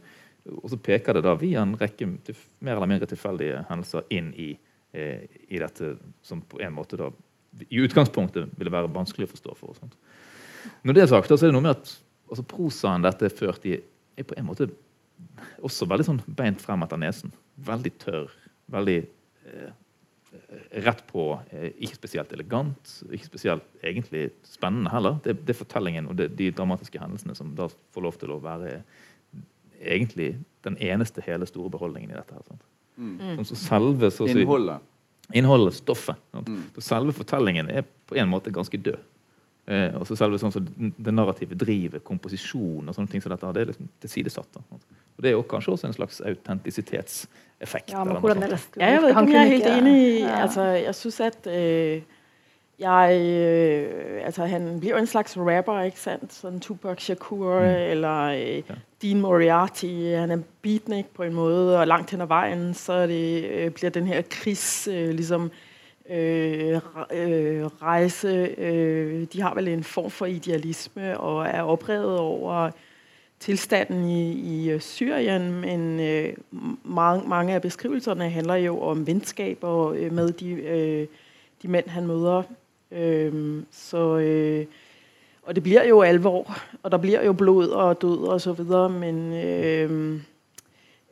Og så peker det da via en rekke mer eller mindre tilfeldige hendelser inn i, eh, i dette som på en måte da i utgangspunktet ville være vanskelig å forstå for Sånt. Når det er sagt, så er det noe med at altså, prosaen dette er ført i, er på en måte også veldig sånn beint frem etter nesen. Veldig tørr. Veldig eh, rett på. Eh, ikke spesielt elegant. Ikke spesielt egentlig spennende heller. Det, det er fortellingen og det, de dramatiske hendelsene som da får lov til å være egentlig den eneste hele store beholdningen i dette. her. Mm. Så selve, så si, innholdet. Innholdet, stoffet. Mm. Så selve fortellingen er på en måte ganske død. Eh, og så selve sånn så Det narrative drivet, komposisjon og sånne ting som dette, det er liksom tilsidesatt. Og Det er jo kanskje også en slags autentisitetseffekt. Ja, men hvordan det Jeg, jeg jeg, jeg er helt enig. Altså, jeg syns at øh, jeg, øh, altså han bliver jo en slags rapper, ikke sant? Sådan Tupac Shakur mm. eller øh, ja. Dean Moriarty. Han er beatnik på en måde, og langt hen ad vejen, så det, øh, bliver den her krigs, øh, ligesom, øh, øh, rejse. Øh, de har vel en form for idealisme og er oprevet over tilstanden i, i øh, Syrien, men øh, mange, mange af beskrivelserne handler jo om venskaber øh, med de, øh, de mænd, han møder Øhm, så, øh, og det blir jo alvor, og der blir jo blod og død og så videre, men øh,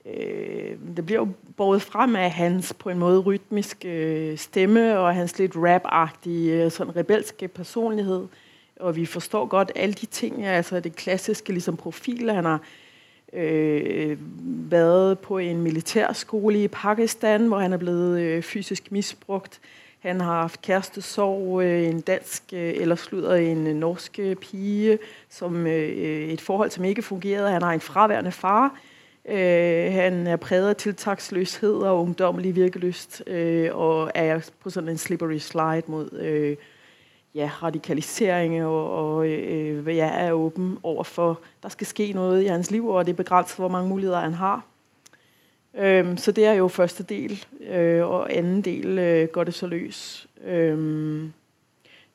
øh, det blir jo båret frem av hans på en måte rytmiske øh, stemme og hans litt rap-agtige, sånn rebelske personlighet. Og vi forstår godt alle de ting, altså det klassiske liksom, profil, han har øh, været på en militærskole i Pakistan, hvor han er blevet øh, fysisk misbrugt. Han har haft kærestesorg, øh, en dansk, øh, eller sludder, en øh, norsk pige, som et forhold, som ikke fungerede. Han har en fraværende far. han er præget af tiltaksløshed og ungdommelig virkelyst, og er på sådan en slippery slide mod ja, radikalisering, og, jeg er åben over for, der skal ske noget i hans liv, og det er begrænset, hvor mange muligheder han har. Øhm, så det er jo første del, øh, og anden del øh, går det så løs. Øhm,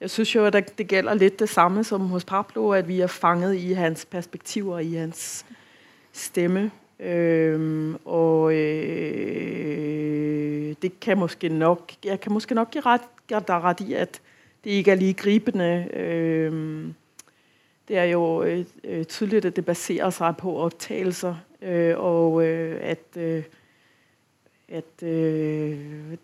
jeg synes jo, at det gælder lidt det samme som hos Pablo, at vi er fanget i hans perspektiver, i hans stemme. Øhm, og øh, det kan måske nok, jeg kan måske nok give ret, dig ret i, at det ikke er lige gribende. Øhm, det er jo øh, øh tydeligt, at det baserer sig på optagelser øh, og øh, at, øh, at øh,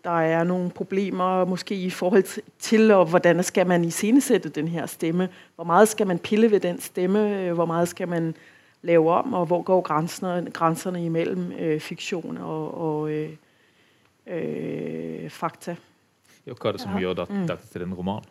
der er noen problemer måske i forhold til, og hvordan skal man iscenesette den her stemme. Hvor mye skal man pille ved den stemme? Hvor mye skal man lave om? Og hvor går grensene, grensene imellem fiksjon fiktion og, og øh, øh, fakta? Hva er det som ja. gjør dette mm. til en roman?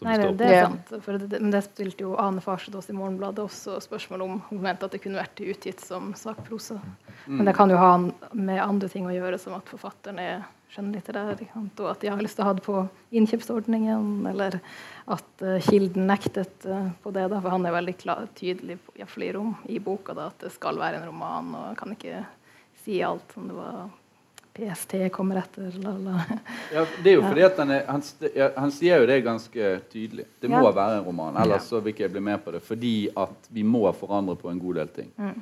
Nei, det, det, er sant. For det, men det spilte jo Ane Farsedås i Morgenbladet også spørsmål om hun mente at det kunne vært utgitt som sakprosa. Mm. Men det kan jo ha med andre ting å gjøre, som at forfatteren er skjønnlitterær, og at de har lyst til å ha det på innkjøpsordningen, eller at uh, Kilden nektet uh, på det. da, For han er veldig klar, tydelig i, i, rom, i boka da, at det skal være en roman, og kan ikke si alt som det var PST kommer etter. La, Ja, det er jo fordi at han, er, han, han, sier jo det ganske tydelig. Det må ja. være en roman. Ellers så vil ikke jeg bli med på det. Fordi at vi må forandre på en god del ting. Mm.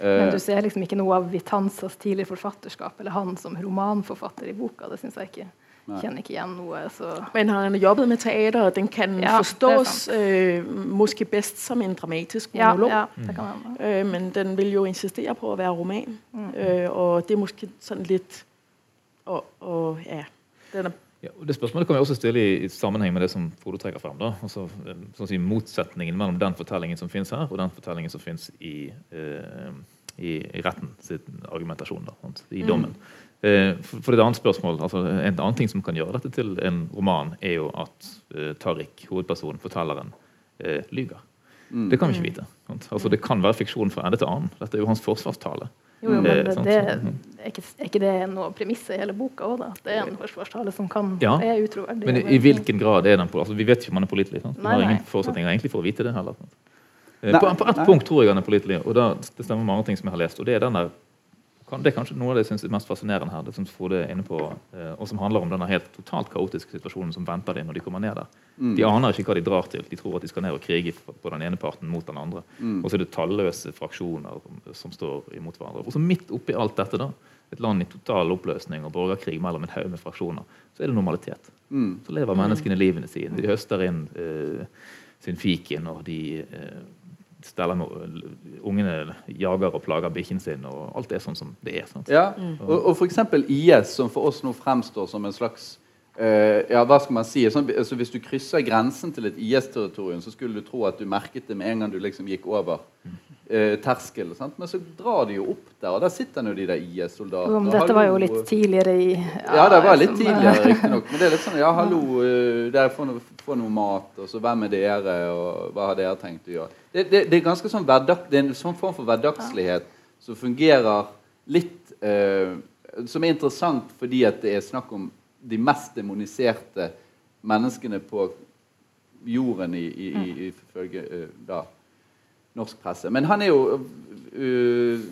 Uh, Men du ser liksom ikke noe av Vitanzas tidlige forfatterskap eller han som romanforfatter i boka. Det synes jeg ikke. Kjenner ikke igjen noe. Så. Men han har jobbet med teater, og den kan ja, forstås øh, måske best som en dramatisk monolog. Ja, ja, det kan man. Øh, men den vil jo insistere på å være roman. Mm. Øh, og det er måske sånn litt og, og er. denne ja, og det Spørsmålet kan vi også stille i, i sammenheng med det som Frode trekker frem. da, altså sånn å si Motsetningen mellom den fortellingen som finnes her, og den fortellingen som finnes i, eh, i, i retten sin argumentasjon. da, i mm. dommen. Mm. Eh, for, for et annet spørsmål, altså En annen ting som kan gjøre dette til en roman, er jo at eh, Tariq, hovedpersonen, fortelleren, eh, lyver. Mm. Det kan vi ikke vite. Sant? Altså Det kan være fiksjon fra ende til annen. Dette er jo hans forsvarstale. Jo, jo, men det, er, ikke, er ikke det noe premiss i hele boka òg, At det er en forsvarstale som kan ja, er utroverdig? Men i, hvilken grad er den på altså, Vi vet ikke om han er pålitelig. Vi har ingen forutsetninger egentlig for å vite det heller. På, på ett punkt tror jeg han er pålitelig, og da, det stemmer mange ting som jeg har lest. og det er den der det er kanskje noe av det jeg synes er mest fascinerende her, det som Frode er inne på, eh, og som handler om denne helt totalt kaotiske situasjonen som venter dem når de kommer ned der. Mm. De aner ikke hva de drar til. De tror at de skal ned og krige på den ene parten mot den andre. Mm. Og så er det talløse fraksjoner som står imot hverandre. Og så midt oppi alt dette, da, et land i total oppløsning og borgerkrig mellom en haug med fraksjoner, så er det normalitet. Mm. Så lever menneskene livene sine. De høster inn uh, sin fiken, og de uh, steller med ungene jager og plager bikkjen sin, og alt er sånn som det er. Sant? Ja, mm. og, og f.eks. IS, som for oss nå fremstår som en slags uh, ja, hva skal man si? Sånn, altså, hvis du krysser grensen til et IS-territorium, så skulle du tro at du merket det med en gang du liksom gikk over uh, terskel. Men så drar de jo opp der, og der sitter jo de der IS-soldatene. dette var jo litt tidligere i Ja, ja det var litt tidligere, riktignok. Men det er litt sånn Ja, hallo, uh, der får noe, få noe mat, og så hvem er dere, og hva har dere tenkt å gjøre? Det, det, det er ganske sånn hverdag, det er en sånn form for hverdagslighet som fungerer litt Som er interessant fordi at det er snakk om de mest demoniserte menneskene på jorden i, ifølge uh, norsk presse. Men han er jo uh,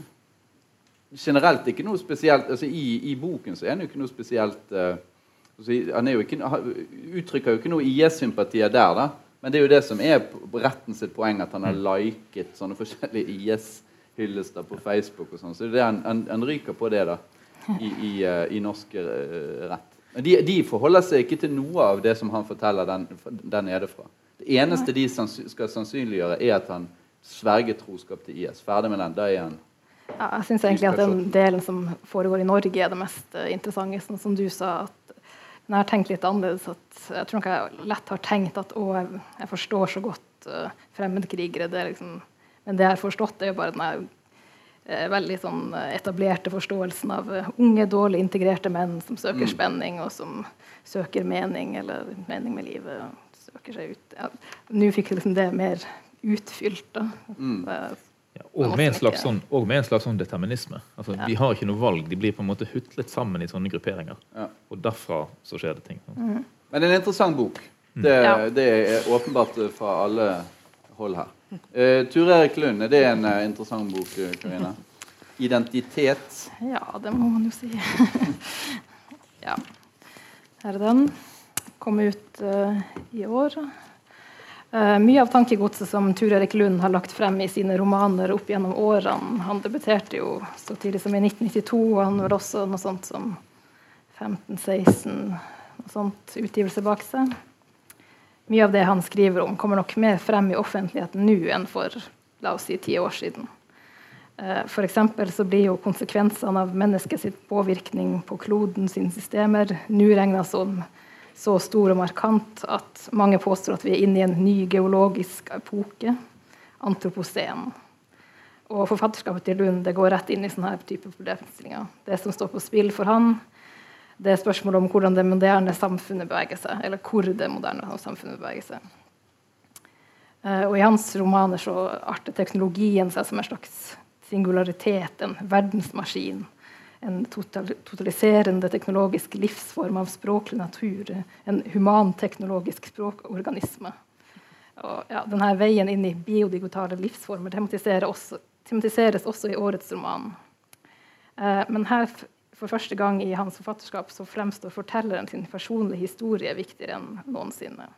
generelt ikke noe spesielt altså i, i, boken så er han jo ikke noe spesielt uh, Han jo ikke, uttrykker jo ikke noe IS-sympatier der, da. Men det er jo det som er retten sitt poeng, at han har mm. liket sånne forskjellige IS-hyllester på Facebook. og sånn, Så det han, han, han, ryker på det da, i, i, i norsk rett. De, de, forholder seg ikke til noe av det som han forteller den, der nede fra. Det eneste de sans, skal sannsynliggjøre, er at han sverger troskap til IS. Ferdig med den. Da er han ja, jeg syns egentlig at den delen som foregår i Norge, er det mest uh, interessante. Sånn som du sa, at jeg har tenkt litt annerledes. Jeg tror nok jeg lett har tenkt at å, jeg forstår så godt uh, fremmedkrigere. Det liksom, men det jeg har forstått, er jo bare den veldig sånn etablerte forståelsen av uh, unge, dårlig integrerte menn som søker mm. spenning, og som søker mening eller mening med livet. og søker seg ut. Ja, Nå fikk liksom det mer utfylt. da. Mm. Ja, og, med slags, sånn, og, med en slags sånn determinisme. Altså, ja. De har ikke noe valg. De blir på en måte hutlet sammen i sånne grupperinger. Ja. Og derfra så skjer det ting. Mm. Men en interessant bok. Mm. Det, det, er åpenbart fra alle hold her. Uh, Ture Erik Lund, er det en uh, interessant bok, eh, Karina? Identitet? Ja, det må man jo si. ja. Her er den. Kom ut uh, i år. Mye av tankegodset som Tur Erik Lund har lagt frem i sine romaner opp gjennom årene Han debuterte jo så tidlig som i 1992, og han var også noe sånt som 15-16 noe sånt utgivelse bak seg. Mye av det han skriver om, kommer nok mer frem i offentligheten nå enn for la oss si, ti år siden. Uh, for så blir jo konsekvensene av menneskets påvirkning på kloden sine systemer nå regna som så stor og markant at mange påstår at vi er inne i en ny geologisk epoke, antropocen. Og forfatterskapet til Lund det går rett inn i sånne her type problemstillinger. Det som står på spill for han, det er spørsmålet om hvordan det moderne samfunnet beveger seg. Eller hvor det moderne samfunnet beveger seg. Eh, og I hans romaner så arter teknologien seg som en slags singularitet, en verdensmaskin en totaliserende teknologisk livsform av språklig natur. En humanteknologisk språkorganisme. Og, ja, denne veien inn i biodigitale livsformer tematiseres også, tematiseres også i årets roman. Eh, men her for første gang i hans forfatterskap så fremstår fortelleren sin personlige historie viktigere enn noensinne.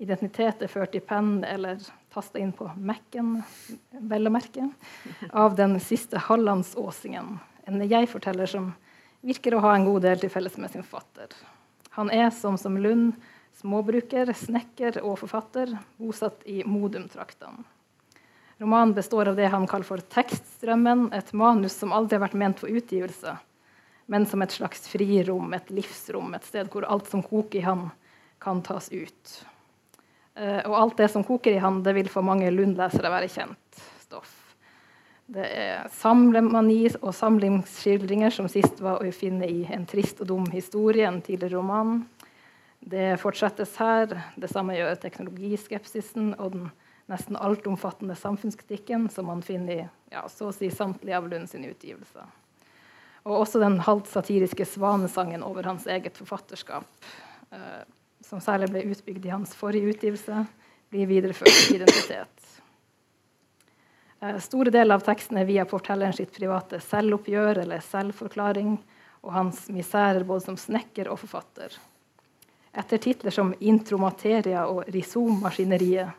Identitet er ført i penn eller tasta inn på Mac-en, vel å merke, av den siste hallandsåsingen en jeg-forteller som virker å ha en god del til felles med sin forfatter. Han er, som som Lund, småbruker, snekker og forfatter, bosatt i Modum-traktene. Romanen består av det han kaller for tekststrømmen, et manus som aldri har vært ment for utgivelse, men som et slags frirom, et livsrom, et sted hvor alt som koker i han, kan tas ut. Uh, og alt det som koker i han, det vil for mange Lund-lesere være kjent stoff. Det er samlemani og samlingsskildringer, som sist var å finne i En trist og dum historie, en tidligere roman. Det fortsettes her. Det samme gjør teknologiskepsisen og den nesten altomfattende samfunnskritikken som man finner i ja, så å si samtlige av Lund sine utgivelser. Og også den halvt satiriske svanesangen over hans eget forfatterskap, eh, som særlig ble utbygd i hans forrige utgivelse, blir videreført i identitet. Eh, store deler av teksten er via fortelleren sitt private selvoppgjør eller selvforklaring og hans miserer både som snekker og forfatter. Etter titler som 'Intromateria' og 'Risommaskineriet',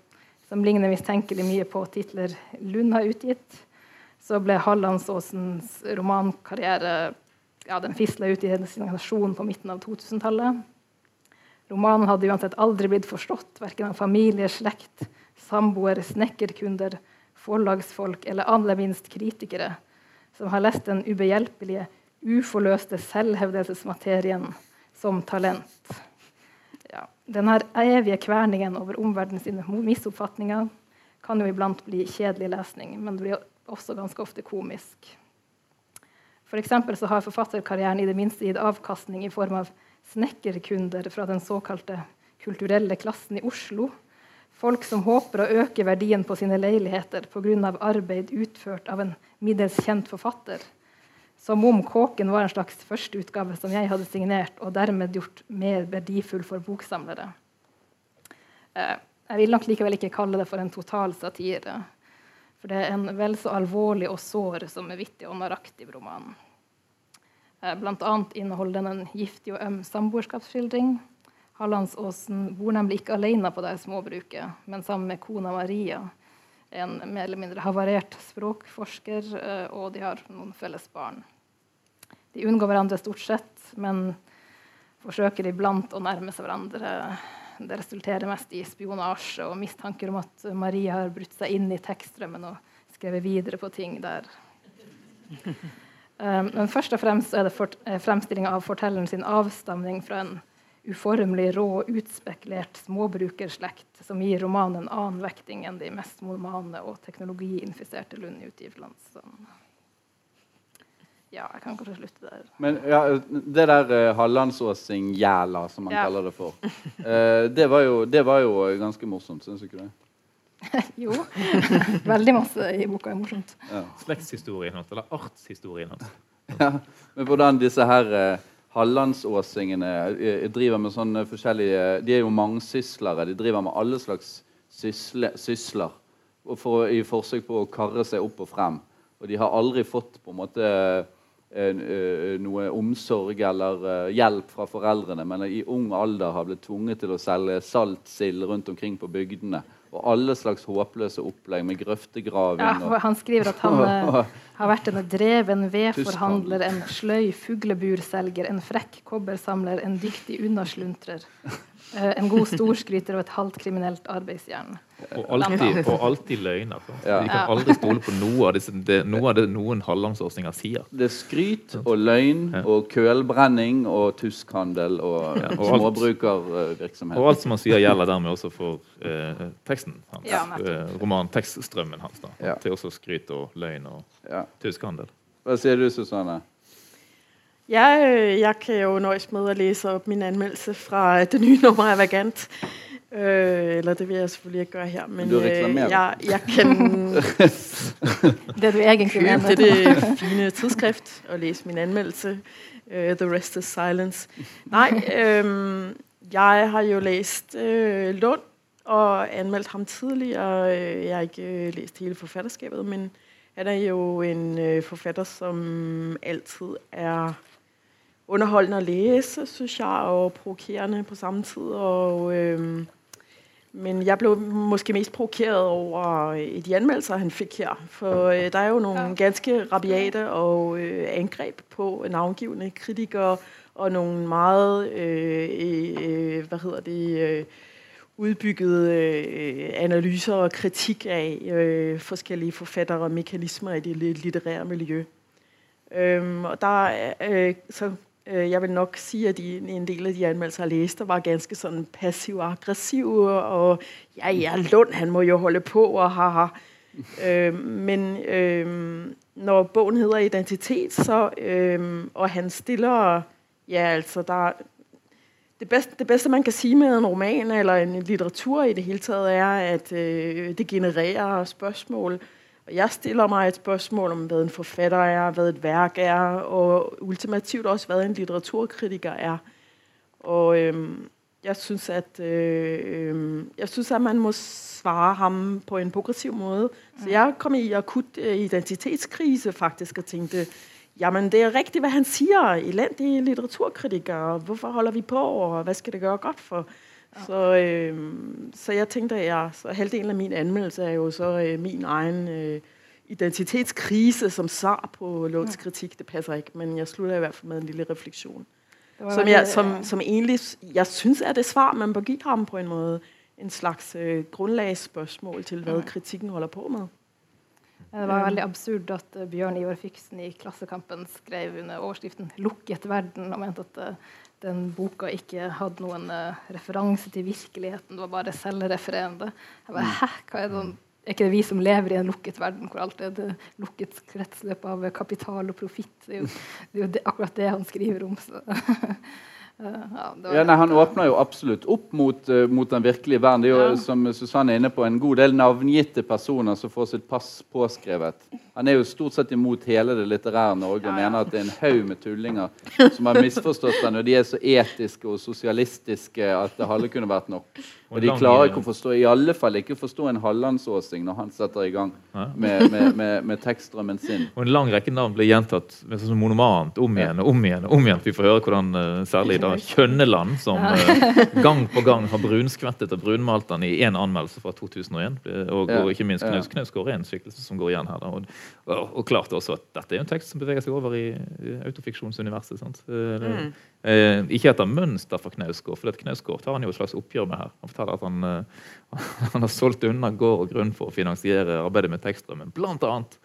som ligner mistenkelig mye på titler Lund har utgitt, så ble Hallandsåsens romankarriere ja, den fisla ut i en signasjon på midten av 2000-tallet. Romanen hadde uansett aldri blitt forstått, verken av familie, slekt, samboer, snekkerkunder forlagsfolk eller aller minst kritikere som har lest den ubehjelpelige, uforløste selvhevdelsesmaterien som talent. Denne evige kverningen over omverdenen misoppfatninger kan jo iblant bli kjedelig lesning, men det blir også ganske ofte komisk. For så har forfatterkarrieren i det minste gitt avkastning i form av snekkerkunder fra den såkalte kulturelle klassen i Oslo, Folk som håper å øke verdien på sine leiligheter pga. arbeid utført av en middels kjent forfatter. Som om Kåken var en slags førsteutgave som jeg hadde signert, og dermed gjort mer verdifull for boksamlere. Eh, jeg vil nok likevel ikke kalle det for en total satire. For det er en vel så alvorlig og sår som en vittig og naraktiv roman. Eh, blant annet inneholder den en giftig og øm samboerskapsskildring. Hallandsåsen bor nemlig ikke alene på det småbruket, men sammen med kona Maria, en mer eller mindre havarert språkforsker, eh, og de har noen felles barn. De unngår hverandre stort sett, men forsøker iblant å nærme seg hverandre. Det resulterer mest i spionasje og mistanker om at Maria har brutt seg inn i tekststrømmen og skrevet videre på ting der. Um, men først og fremst er det fremstillinga av fortelleren sin avstamning fra en uformelig, rå, utspekulert småbrukerslekt som gir romanen en annen vekting enn de mest normale og teknologiinfiserte Lund-utgivelsene. Ja, jeg kan kanskje slutte der. Men ja, det der uh, hallandsåsing-jæla, som man ja. kaller det for, uh, det, var jo, det, var jo, ganske morsomt, syns du ikke det? jo. Veldig masse i boka er morsomt. Ja. Slektshistorien hans, eller artshistorien hans. ja, men hvordan disse her uh, hallandsåsingene driver med sånne forskjellige De er jo mangsyslere. De driver med alle slags sysle, sysler for, i forsøk på å karre seg opp og frem. Og de har aldri fått på en måte Eh, noe omsorg eller hjelp fra foreldrene, men i ung alder har blitt tvunget til å selge saltsild rundt omkring på bygdene. Og alle slags håpløse opplegg med grøftegraving. Ja, han skriver at han har vært en dreven vedforhandler, en sløy fugleburselger, en frekk kobbersamler, en dyktig unnasluntrer. En god storskryter og et halvt kriminelt arbeidsjern. Og alltid, og alltid løgn. Altså. Ja. Vi kan aldri stole på noe av, disse, det, noe av det noen halvlandsårsinger sier. Det er skryt og løgn og kølbrenning og tuskhandel og, ja, og småbrukervirksomhet. Og alt som han sier, gjelder dermed også for eh, teksten hans. Ja, eh, romantekststrømmen hans. Da, Til også skryt og løgn og tuskhandel. Hva sier du, Susanne? Jeg, jeg kan jo nøjes med å lese opp min anmeldelse fra det nye nummeret av Vagant. Øh, eller det vil jeg selvfølgelig ikke gøre her, men du øh, jeg, jeg kan det du egentlig mener. det det fine tidsskrift og læse min anmeldelse. Uh, The Rest is Silence. Nej, øh, jeg har jo læst øh, Lund og anmeldt ham tidligere. Jeg har ikke øh, læst hele forfatterskabet, men han er jo en øh, forfatter, som altid er underholdende at læse, synes jeg, og provokerende på samme tid. Og øh, men jeg ble måske mest provokeret over øh, de anmeldelser, han fikk her. For øh, der er jo noen ganske rabiate og øh, angreb på navngivende kritikere, og noen meget, øh, Hva heter det, udbyggede øh, analyser og kritik av forskjellige forfattere og mekanismer i det litterære miljøet. Og der så jeg vil nok si at de, en del av de anmeldelser, jeg leste, var ganske sådan passiv-aggressive, og ja, ja, Lund, han må jo holde på, og haha. øh, men øh, når bogen heter Identitet, så, øh, og han stiller, ja, altså, der, det bedste, det bedste, man kan si med en roman eller en litteratur i det hele taget, er, at øh, det genererer spørsmål og jeg stiller meg et spørsmål om, hva en forfatter er, hva et verk er, og ultimativt også, hva en litteraturkritiker er. Og øhm, jeg synes, at øh, at man må svare ham på en progressiv måte. Så jeg kom i akut øh, identitetskrise faktisk og tænkte, jamen det er riktig hva han sier. Elendige litteraturkritikere. Hvorfor holder vi på, og hva skal det gjøre godt for? Så, øh, så jeg tenkte at jeg, så halvdelen av min anmeldelse er jo så øh, min egen øh, identitetskrise som svar på Lunds kritikk. Det passer ikke, men jeg slutter i hvert fall med en lille refleksjon. Som, jeg, som, som egentlig, jeg synes er det svar, man bør gi ham på en måte. En slags øh, grundlagsspørgsmål til, hva kritikken holder på med. Det var veldig absurd at uh, Bjørn Ivar Fiksen i Klassekampen skrev under overskriften 'Lukket verden' og mente at uh, den boka ikke hadde noen uh, referanse til virkeligheten. Det var bare selvrefererende. Jeg bare, Hæ, hva er, det, er ikke det vi som lever i en lukket verden hvor alt er det lukket kretsløp av kapital og profitt? Det det er jo det, akkurat det han skriver om. Eh, ja, Ja, nei, Han åpner jo absolutt opp mot, uh, mot den virkelige verden. Det er jo, Ja. som Susanne er inne på, en god del navngitte personer som får sitt pass påskrevet. Han er jo stort sett imot hele det litterære Norge og mener at det er en haug med tullinger som har misforstått den, og de er så etiske og sosialistiske at det halve kunne vært nok. Og Og de klarer ikke å forstå, i alle fall ikke å forstå en hallandsåsing når han setter i gang med, med, med, med tekststrømmen sin. Og en lang rekke navn blir gjentatt med sånn monomant om igjen og om igjen. om igjen. Vi får høre hvordan eh, særlig da Kjønneland, som eh, gang på gang har brunskvettet og brunmalt den i én anmeldelse fra 2001, eh, og, og ikke minst. Knaus Knausgård er en skikkelse som går igjen her. Da. Og, og, og klart også at dette er en tekst som beveger seg over i, i autofiksjonsuniverset. sant? Eh, det- Eh, ikke etter mønster for Knausgård, for Knausgård tar han jo et slags oppgjør med her. Han forteller at han, eh, han har solgt unna gård og grunn for å finansiere arbeidet med tekststrømmen. Blant annet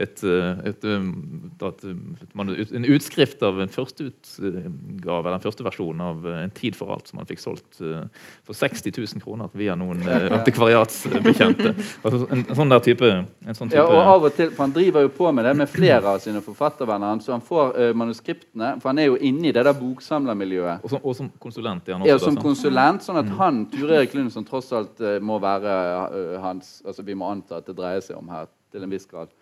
et, eh, et, et, um, et, en utskrift av en førsteutgave, eller den første versjonen av eh, En tid for alt, som han fikk solgt eh, for 60 000 kroner via noen eh, antikvariatsbekjente. Altså, en, en sånn der type, en sånn type Ja, og av og til, for Han driver jo på med det med flere av sine forfattervenner. Så han får uh, manuskriptene, for han er jo inne i det der boksamlermiljøet. og, som, og som konsulent er han også. Ja, som sant? konsulent, sånn at han, Ture Erik Lund, som tross alt uh, må være uh, hans altså Vi må anta at det dreier seg om her til en viss grad.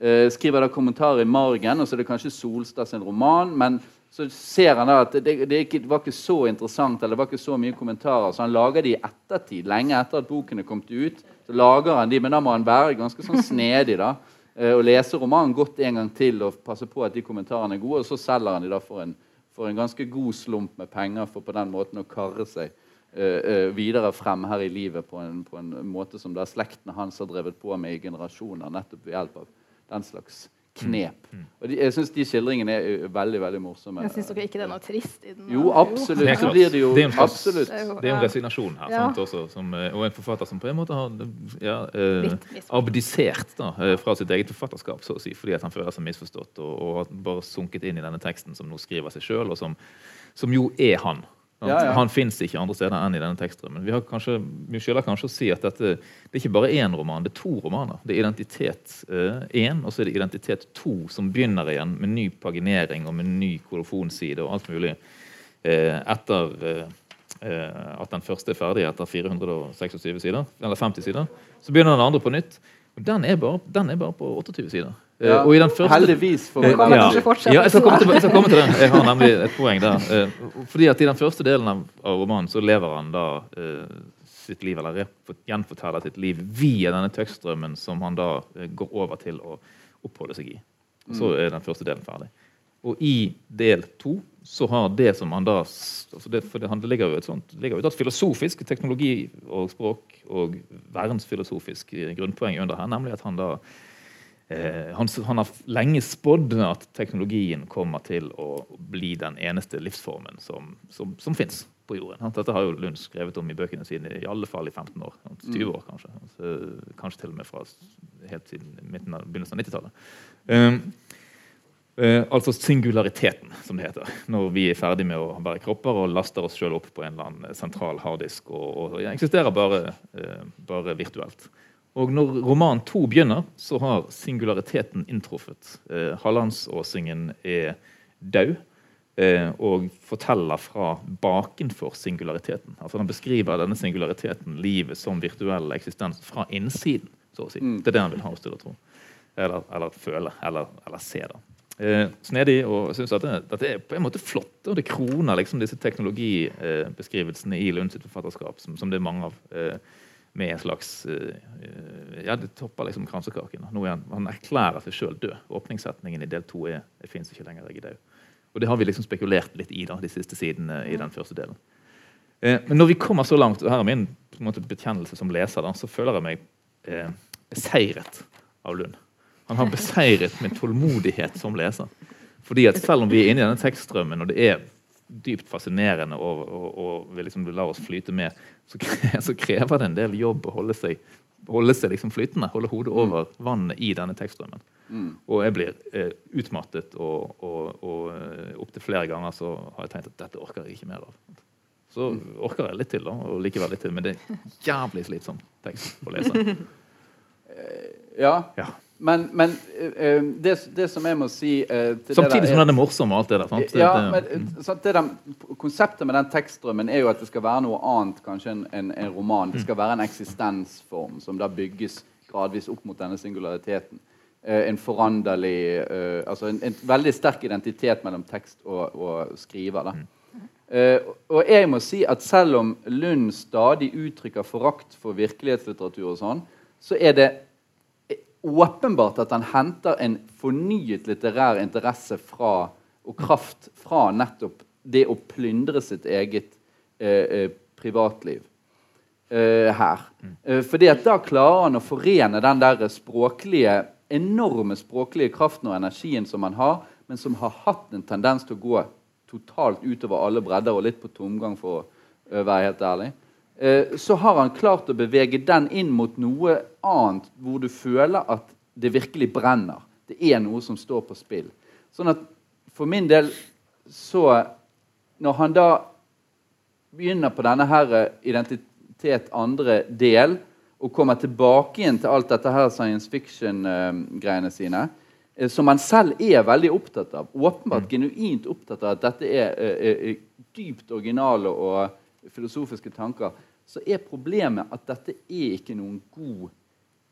Eh, skriver da kommentarer i margen, og så er det kanskje Solstad sin roman. Men så ser han da at det, det, ikke, det var ikke så interessant, eller det var ikke så mye kommentarer, så han lager de i ettertid, lenge etter at boken er kommet ut. Så lager han de, Men da må han være ganske sånn snedig da, eh, og lese romanen godt en gang til og passe på at de kommentarene er gode, og så selger han de da for en, for en ganske god slump med penger for på den måten å karre seg eh, videre frem her i livet på en, på en måte som da slektene hans har drevet på med i generasjoner, nettopp ved hjelp av den slags knep. Og de, jeg syns de skildringene er eh, veldig veldig morsomme. Men syns dere ikke det er noe trist i den? Jo, absolutt. Det, blir det jo Det er en absolutt. Det er en resignasjon her, Ja. sant, også, som, eh, og en forfatter som på en måte har ja, eh, abdisert da, fra sitt eget forfatterskap, så å si, fordi at han føler seg misforstått og, og bare sunket inn i denne teksten som nå skriver seg sjøl, og som, som jo er han. Ja, ja. Han fins ikke andre steder enn i denne tekstrømmen. Vi har kanskje, vi skylder kanskje å si at dette, det er ikke bare én roman, det er to romaner. Det er Identitet én, og så er det Identitet to, som begynner igjen med ny paginering og med ny kolofonside og alt mulig eh, etter eh, eh, at den første er ferdig etter 426 sider, eller 50 sider. Så begynner den andre på nytt. Og den er bare, den er bare på 28 sider. Eh, Ja, og i den første Heldigvis for meg. Kommer ja. Ja, jeg skal, komme til, jeg skal komme til den. Jeg har nemlig et poeng der. Eh, fordi at I den første delen av, romanen så lever han da eh, sitt liv, eller gjenforteller sitt liv via denne tekststrømmen som han da eh, går over til å oppholde seg i. Så er den første delen ferdig. Og i del to så har det som han da altså det, For det, ligger jo et sånt ligger jo et filosofisk teknologi og språk og verdensfilosofisk eh, grunnpoeng under her, nemlig at han da Eh, han, han har lenge spådd at teknologien kommer til å bli den eneste livsformen som, som, som fins på jorden. Dette har jo Lund skrevet om i bøkene sine i alle fall i 15 år. 20 år, kanskje. Så, kanskje til og med fra helt siden midten av, begynnelsen av 90-tallet. Um, eh, altså singulariteten, som det heter. Når vi er ferdig med å være kropper og laster oss sjøl opp på en eller annen sentral harddisk og, og, ja, eksisterer bare, eh, bare virtuelt. Og når roman to begynner, så har singulariteten inntruffet. Eh, Hallandsåsingen er død eh, og forteller fra bakenfor singulariteten. Altså Han beskriver denne singulariteten, livet som virtuell eksistens, fra innsiden. så å si. Det er det han vil ha oss til å tro. Eller, eller føle. Eller, eller se. da. Eh, snedig, og synes at det, dette er på en måte flott. Og det kroner liksom disse teknologibeskrivelsene i Lunds forfatterskap, som, som det er mange av. Eh, med en slags eh, Ja, det topper liksom kransekaken. Nå er han, han erklærer seg sjøl død. Åpningssetningen i del to er 'Jeg fins ikke lenger, jeg er død'. Og det har vi liksom spekulert litt i da, de siste sidene i den første delen. Eh, men når vi kommer så langt, og her er min måte, bekjennelse som leser, da, så føler jeg meg eh, beseiret av Lund. Han har beseiret min tålmodighet som leser. Fordi at selv om vi er inne i denne tekststrømmen, og det er dypt fascinerende og, og, og vi liksom lar oss flyte med, så, så krever det en del jobb å holde seg, holde seg liksom flytende. Holde hodet over vannet i denne tekststrømmen. Og jeg blir eh, utmattet, og, og, og eh, opptil flere ganger så har jeg tenkt at dette orker jeg ikke mer av. Så orker jeg litt til, da, og likevel litt til, men det er jævlig slitsom tekst å lese. Ja. Ja. Men, men eh, det, det som jeg må si eh, Samtidig der som den er morsom og alt det der. Sant? ja, men, eh, sant, det der, konseptet med den tekststrømmen er jo at det skal være noe annet kanskje enn en, en roman. Det skal være en eksistensform som da bygges gradvis opp mot denne singulariteten. Eh, en foranderlig eh, Altså en, en veldig sterk identitet mellom tekst og, og skriver. da. Uh, og jeg må si at selv om Lund stadig uttrykker forakt for virkelighetslitteratur, og sånn, så er det åpenbart at han henter en fornyet litterær interesse fra, og kraft fra nettopp det å plyndre sitt eget eh, eh, privatliv eh, her. Eh, fordi at da klarer han å forene den der språklige, enorme språklige kraften og energien som han har, men som har hatt en tendens til å gå totalt utover alle bredder og litt på tomgang, for å være helt ærlig. Eh, så har han klart å bevege den inn mot noe annet, hvor du føler at det virkelig brenner. Det er noe som står på spill. Sånn at for min del så Når han da begynner på denne her eh, identitet andre del og kommer tilbake igjen til alt dette her science fiction-greiene sine, eh, som han selv er veldig opptatt av, åpenbart genuint opptatt av at dette er er, er dypt originale og filosofiske tanker, så er problemet at dette er ikke noen god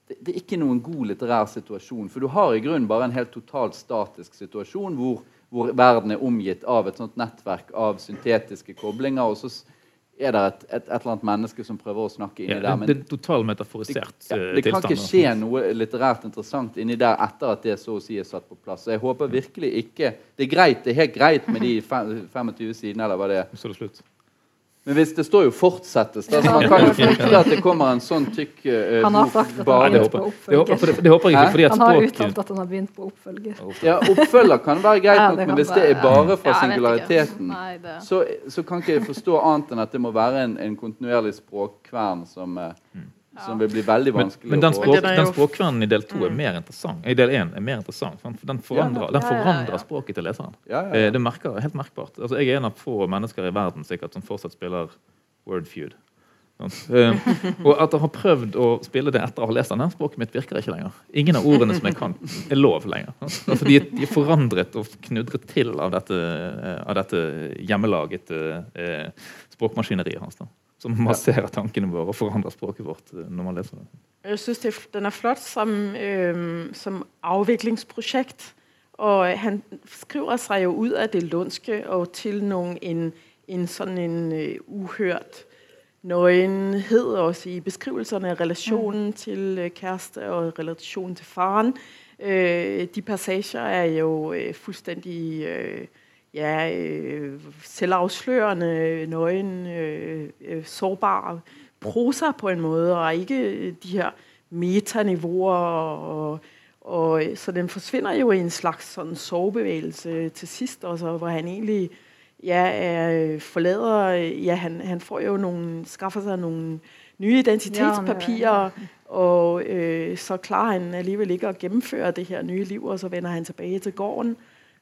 det, det er ikke noen god litterær situasjon. For du har i grunnen bare en helt totalt statisk situasjon hvor, hvor verden er omgitt av et sånt nettverk av syntetiske koblinger, og så er det et, et, et eller annet menneske som prøver å snakke inni ja, der. det, det er totalt metaforisert ja, eh, det kan ikke skje noe litterært interessant inni der etter at det så å si er satt på plass. Så jeg håper virkelig ikke Det er greit, det er helt greit med de 25 sidene, eller hva det er. Så er det slutt. Men hvis det står jo 'fortsettes', da, så man kan jo frykte at det kommer en sånn tykk uh, Han har sagt at han har begynt på det, håper, det, det håper jeg ikke, fordi at Han har uttalt at han har begynt på oppfølger. Ja, Oppfølger kan være greit nok, ja, men hvis det er bare fra Ja, singulariteten, Nei, det- så, så kan ikke jeg forstå annet enn at det må være en, en kontinuerlig språkkvern som, som vil bli veldig vanskelig men den, å få. språk, den er den språkkvernen i del 2 er mer interessant. I del 1 er mer interessant. For den forandrer, den forandrer språket til leseren. Eh. Det merker, helt merkbart. Altså, jeg er en av få mennesker i verden sikkert som fortsatt spiller Word Feud. Eh, og at jeg har prøvd å spille det etter å ha lest den, språket mitt virker ikke lenger. Ingen av ordene som jeg kan, er lov lenger. Altså, de, er- er forandret og knudret til av dette, eh, av dette hjemmelagete eh, språkmaskineriet hans. da. Som masserer tankene våre og forandrer språket vårt eh, når man leser det. Jeg synes, er- den er flott som, øhm, som avviklingsprosjekt. Og han skriver seg jo ut av det lundske og til noen en, en sånn en øh, uhørt nøyenhet også i beskrivelserne relasjonen relationen til kjæreste kæreste og relationen til faren. Uh, de passager er jo uh, fuldstændig øh, ja, øh, selvafslørende, nøgen, øh, øh, sårbare prosa på en måde, og ikke øh, de her metaniveauer. Og, og, så den forsvinder jo i en slags sådan sovebevægelse til sidst, også, hvor han egentlig ja, er, øh, forlader, øh, ja, han, han får jo nogle, skaffer sig nogle nye identitetspapirer, og øh, så klarer han alligevel ikke at gennemføre det her nye liv, og så vender han tilbage til gården.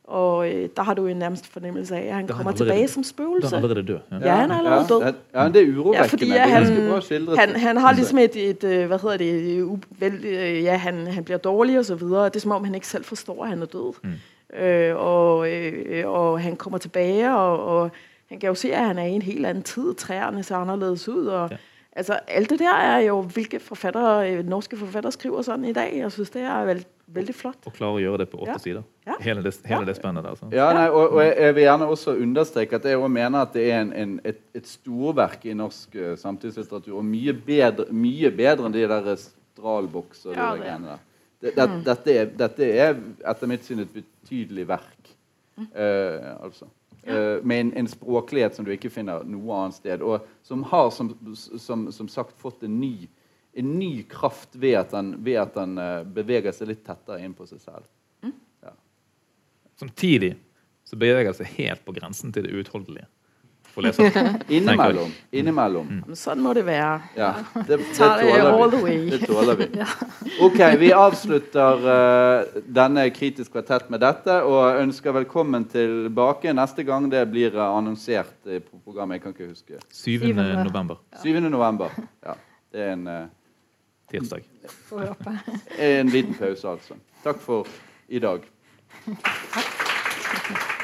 Og da der har du en nærmest fornemmelse af, at han Der er kommer tilbake tilbage som Da er spøgelse. allerede død. Ja. Ja, han er allerede død. Ja, det er urovekkende. Ja, er han-. Han, han har ligesom et, et øh, hvad hedder det, et u- vel, øh, ja, han, han bliver dårlig og så videre. Det er som om, han ikke selv forstår, at han er død. Mm. Øh, og, øh, og han kommer tilbage, og, og han kan jo se, at han er i en helt anden tid. Træerne ser anderledes ud, og Ja. ja. altså alt det der er jo, hvilke forfattere, øh, norske forfattere skriver sådan i dag. Jeg synes, det er vel, vældig flott. Og klarer å gjøre det på åtte Ja. sider. Ja. Hele det, hele Ja. det spennet der. Altså. Ja, nei, og, og jeg, jeg vil gjerne også understreke at jeg også mener at det er en, en, et, et storverk i norsk uh, samtidslitteratur. Og mye bedre, mye bedre enn de der Stralboks og de Ja, der det- greiene der. Det, det, dette, er, dette er etter mitt syn et betydelig verk. Uh, altså. Eh, med en, en språklighet som du ikke finner noe annet sted. Og som har som, som, som sagt fått en ny, en ny kraft ved at han, ved at den eh, beveger seg litt tettere inn på seg selv. Samtidig så beveger den seg helt på grensen til det uutholdelige. Innimellom. innimellom. Mm. Sånn må det være. Ja, det, det tåler vi. Det tåler vi. Ok, vi avslutter uh, denne Kritisk kvartett med dette og ønsker velkommen tilbake neste gang det blir eh, annonsert på programmet. Jeg kan ikke huske. 7. November. 7. november. Ja, det er en eh, tirsdag. En liten pause, altså. Takk for i dag. Takk.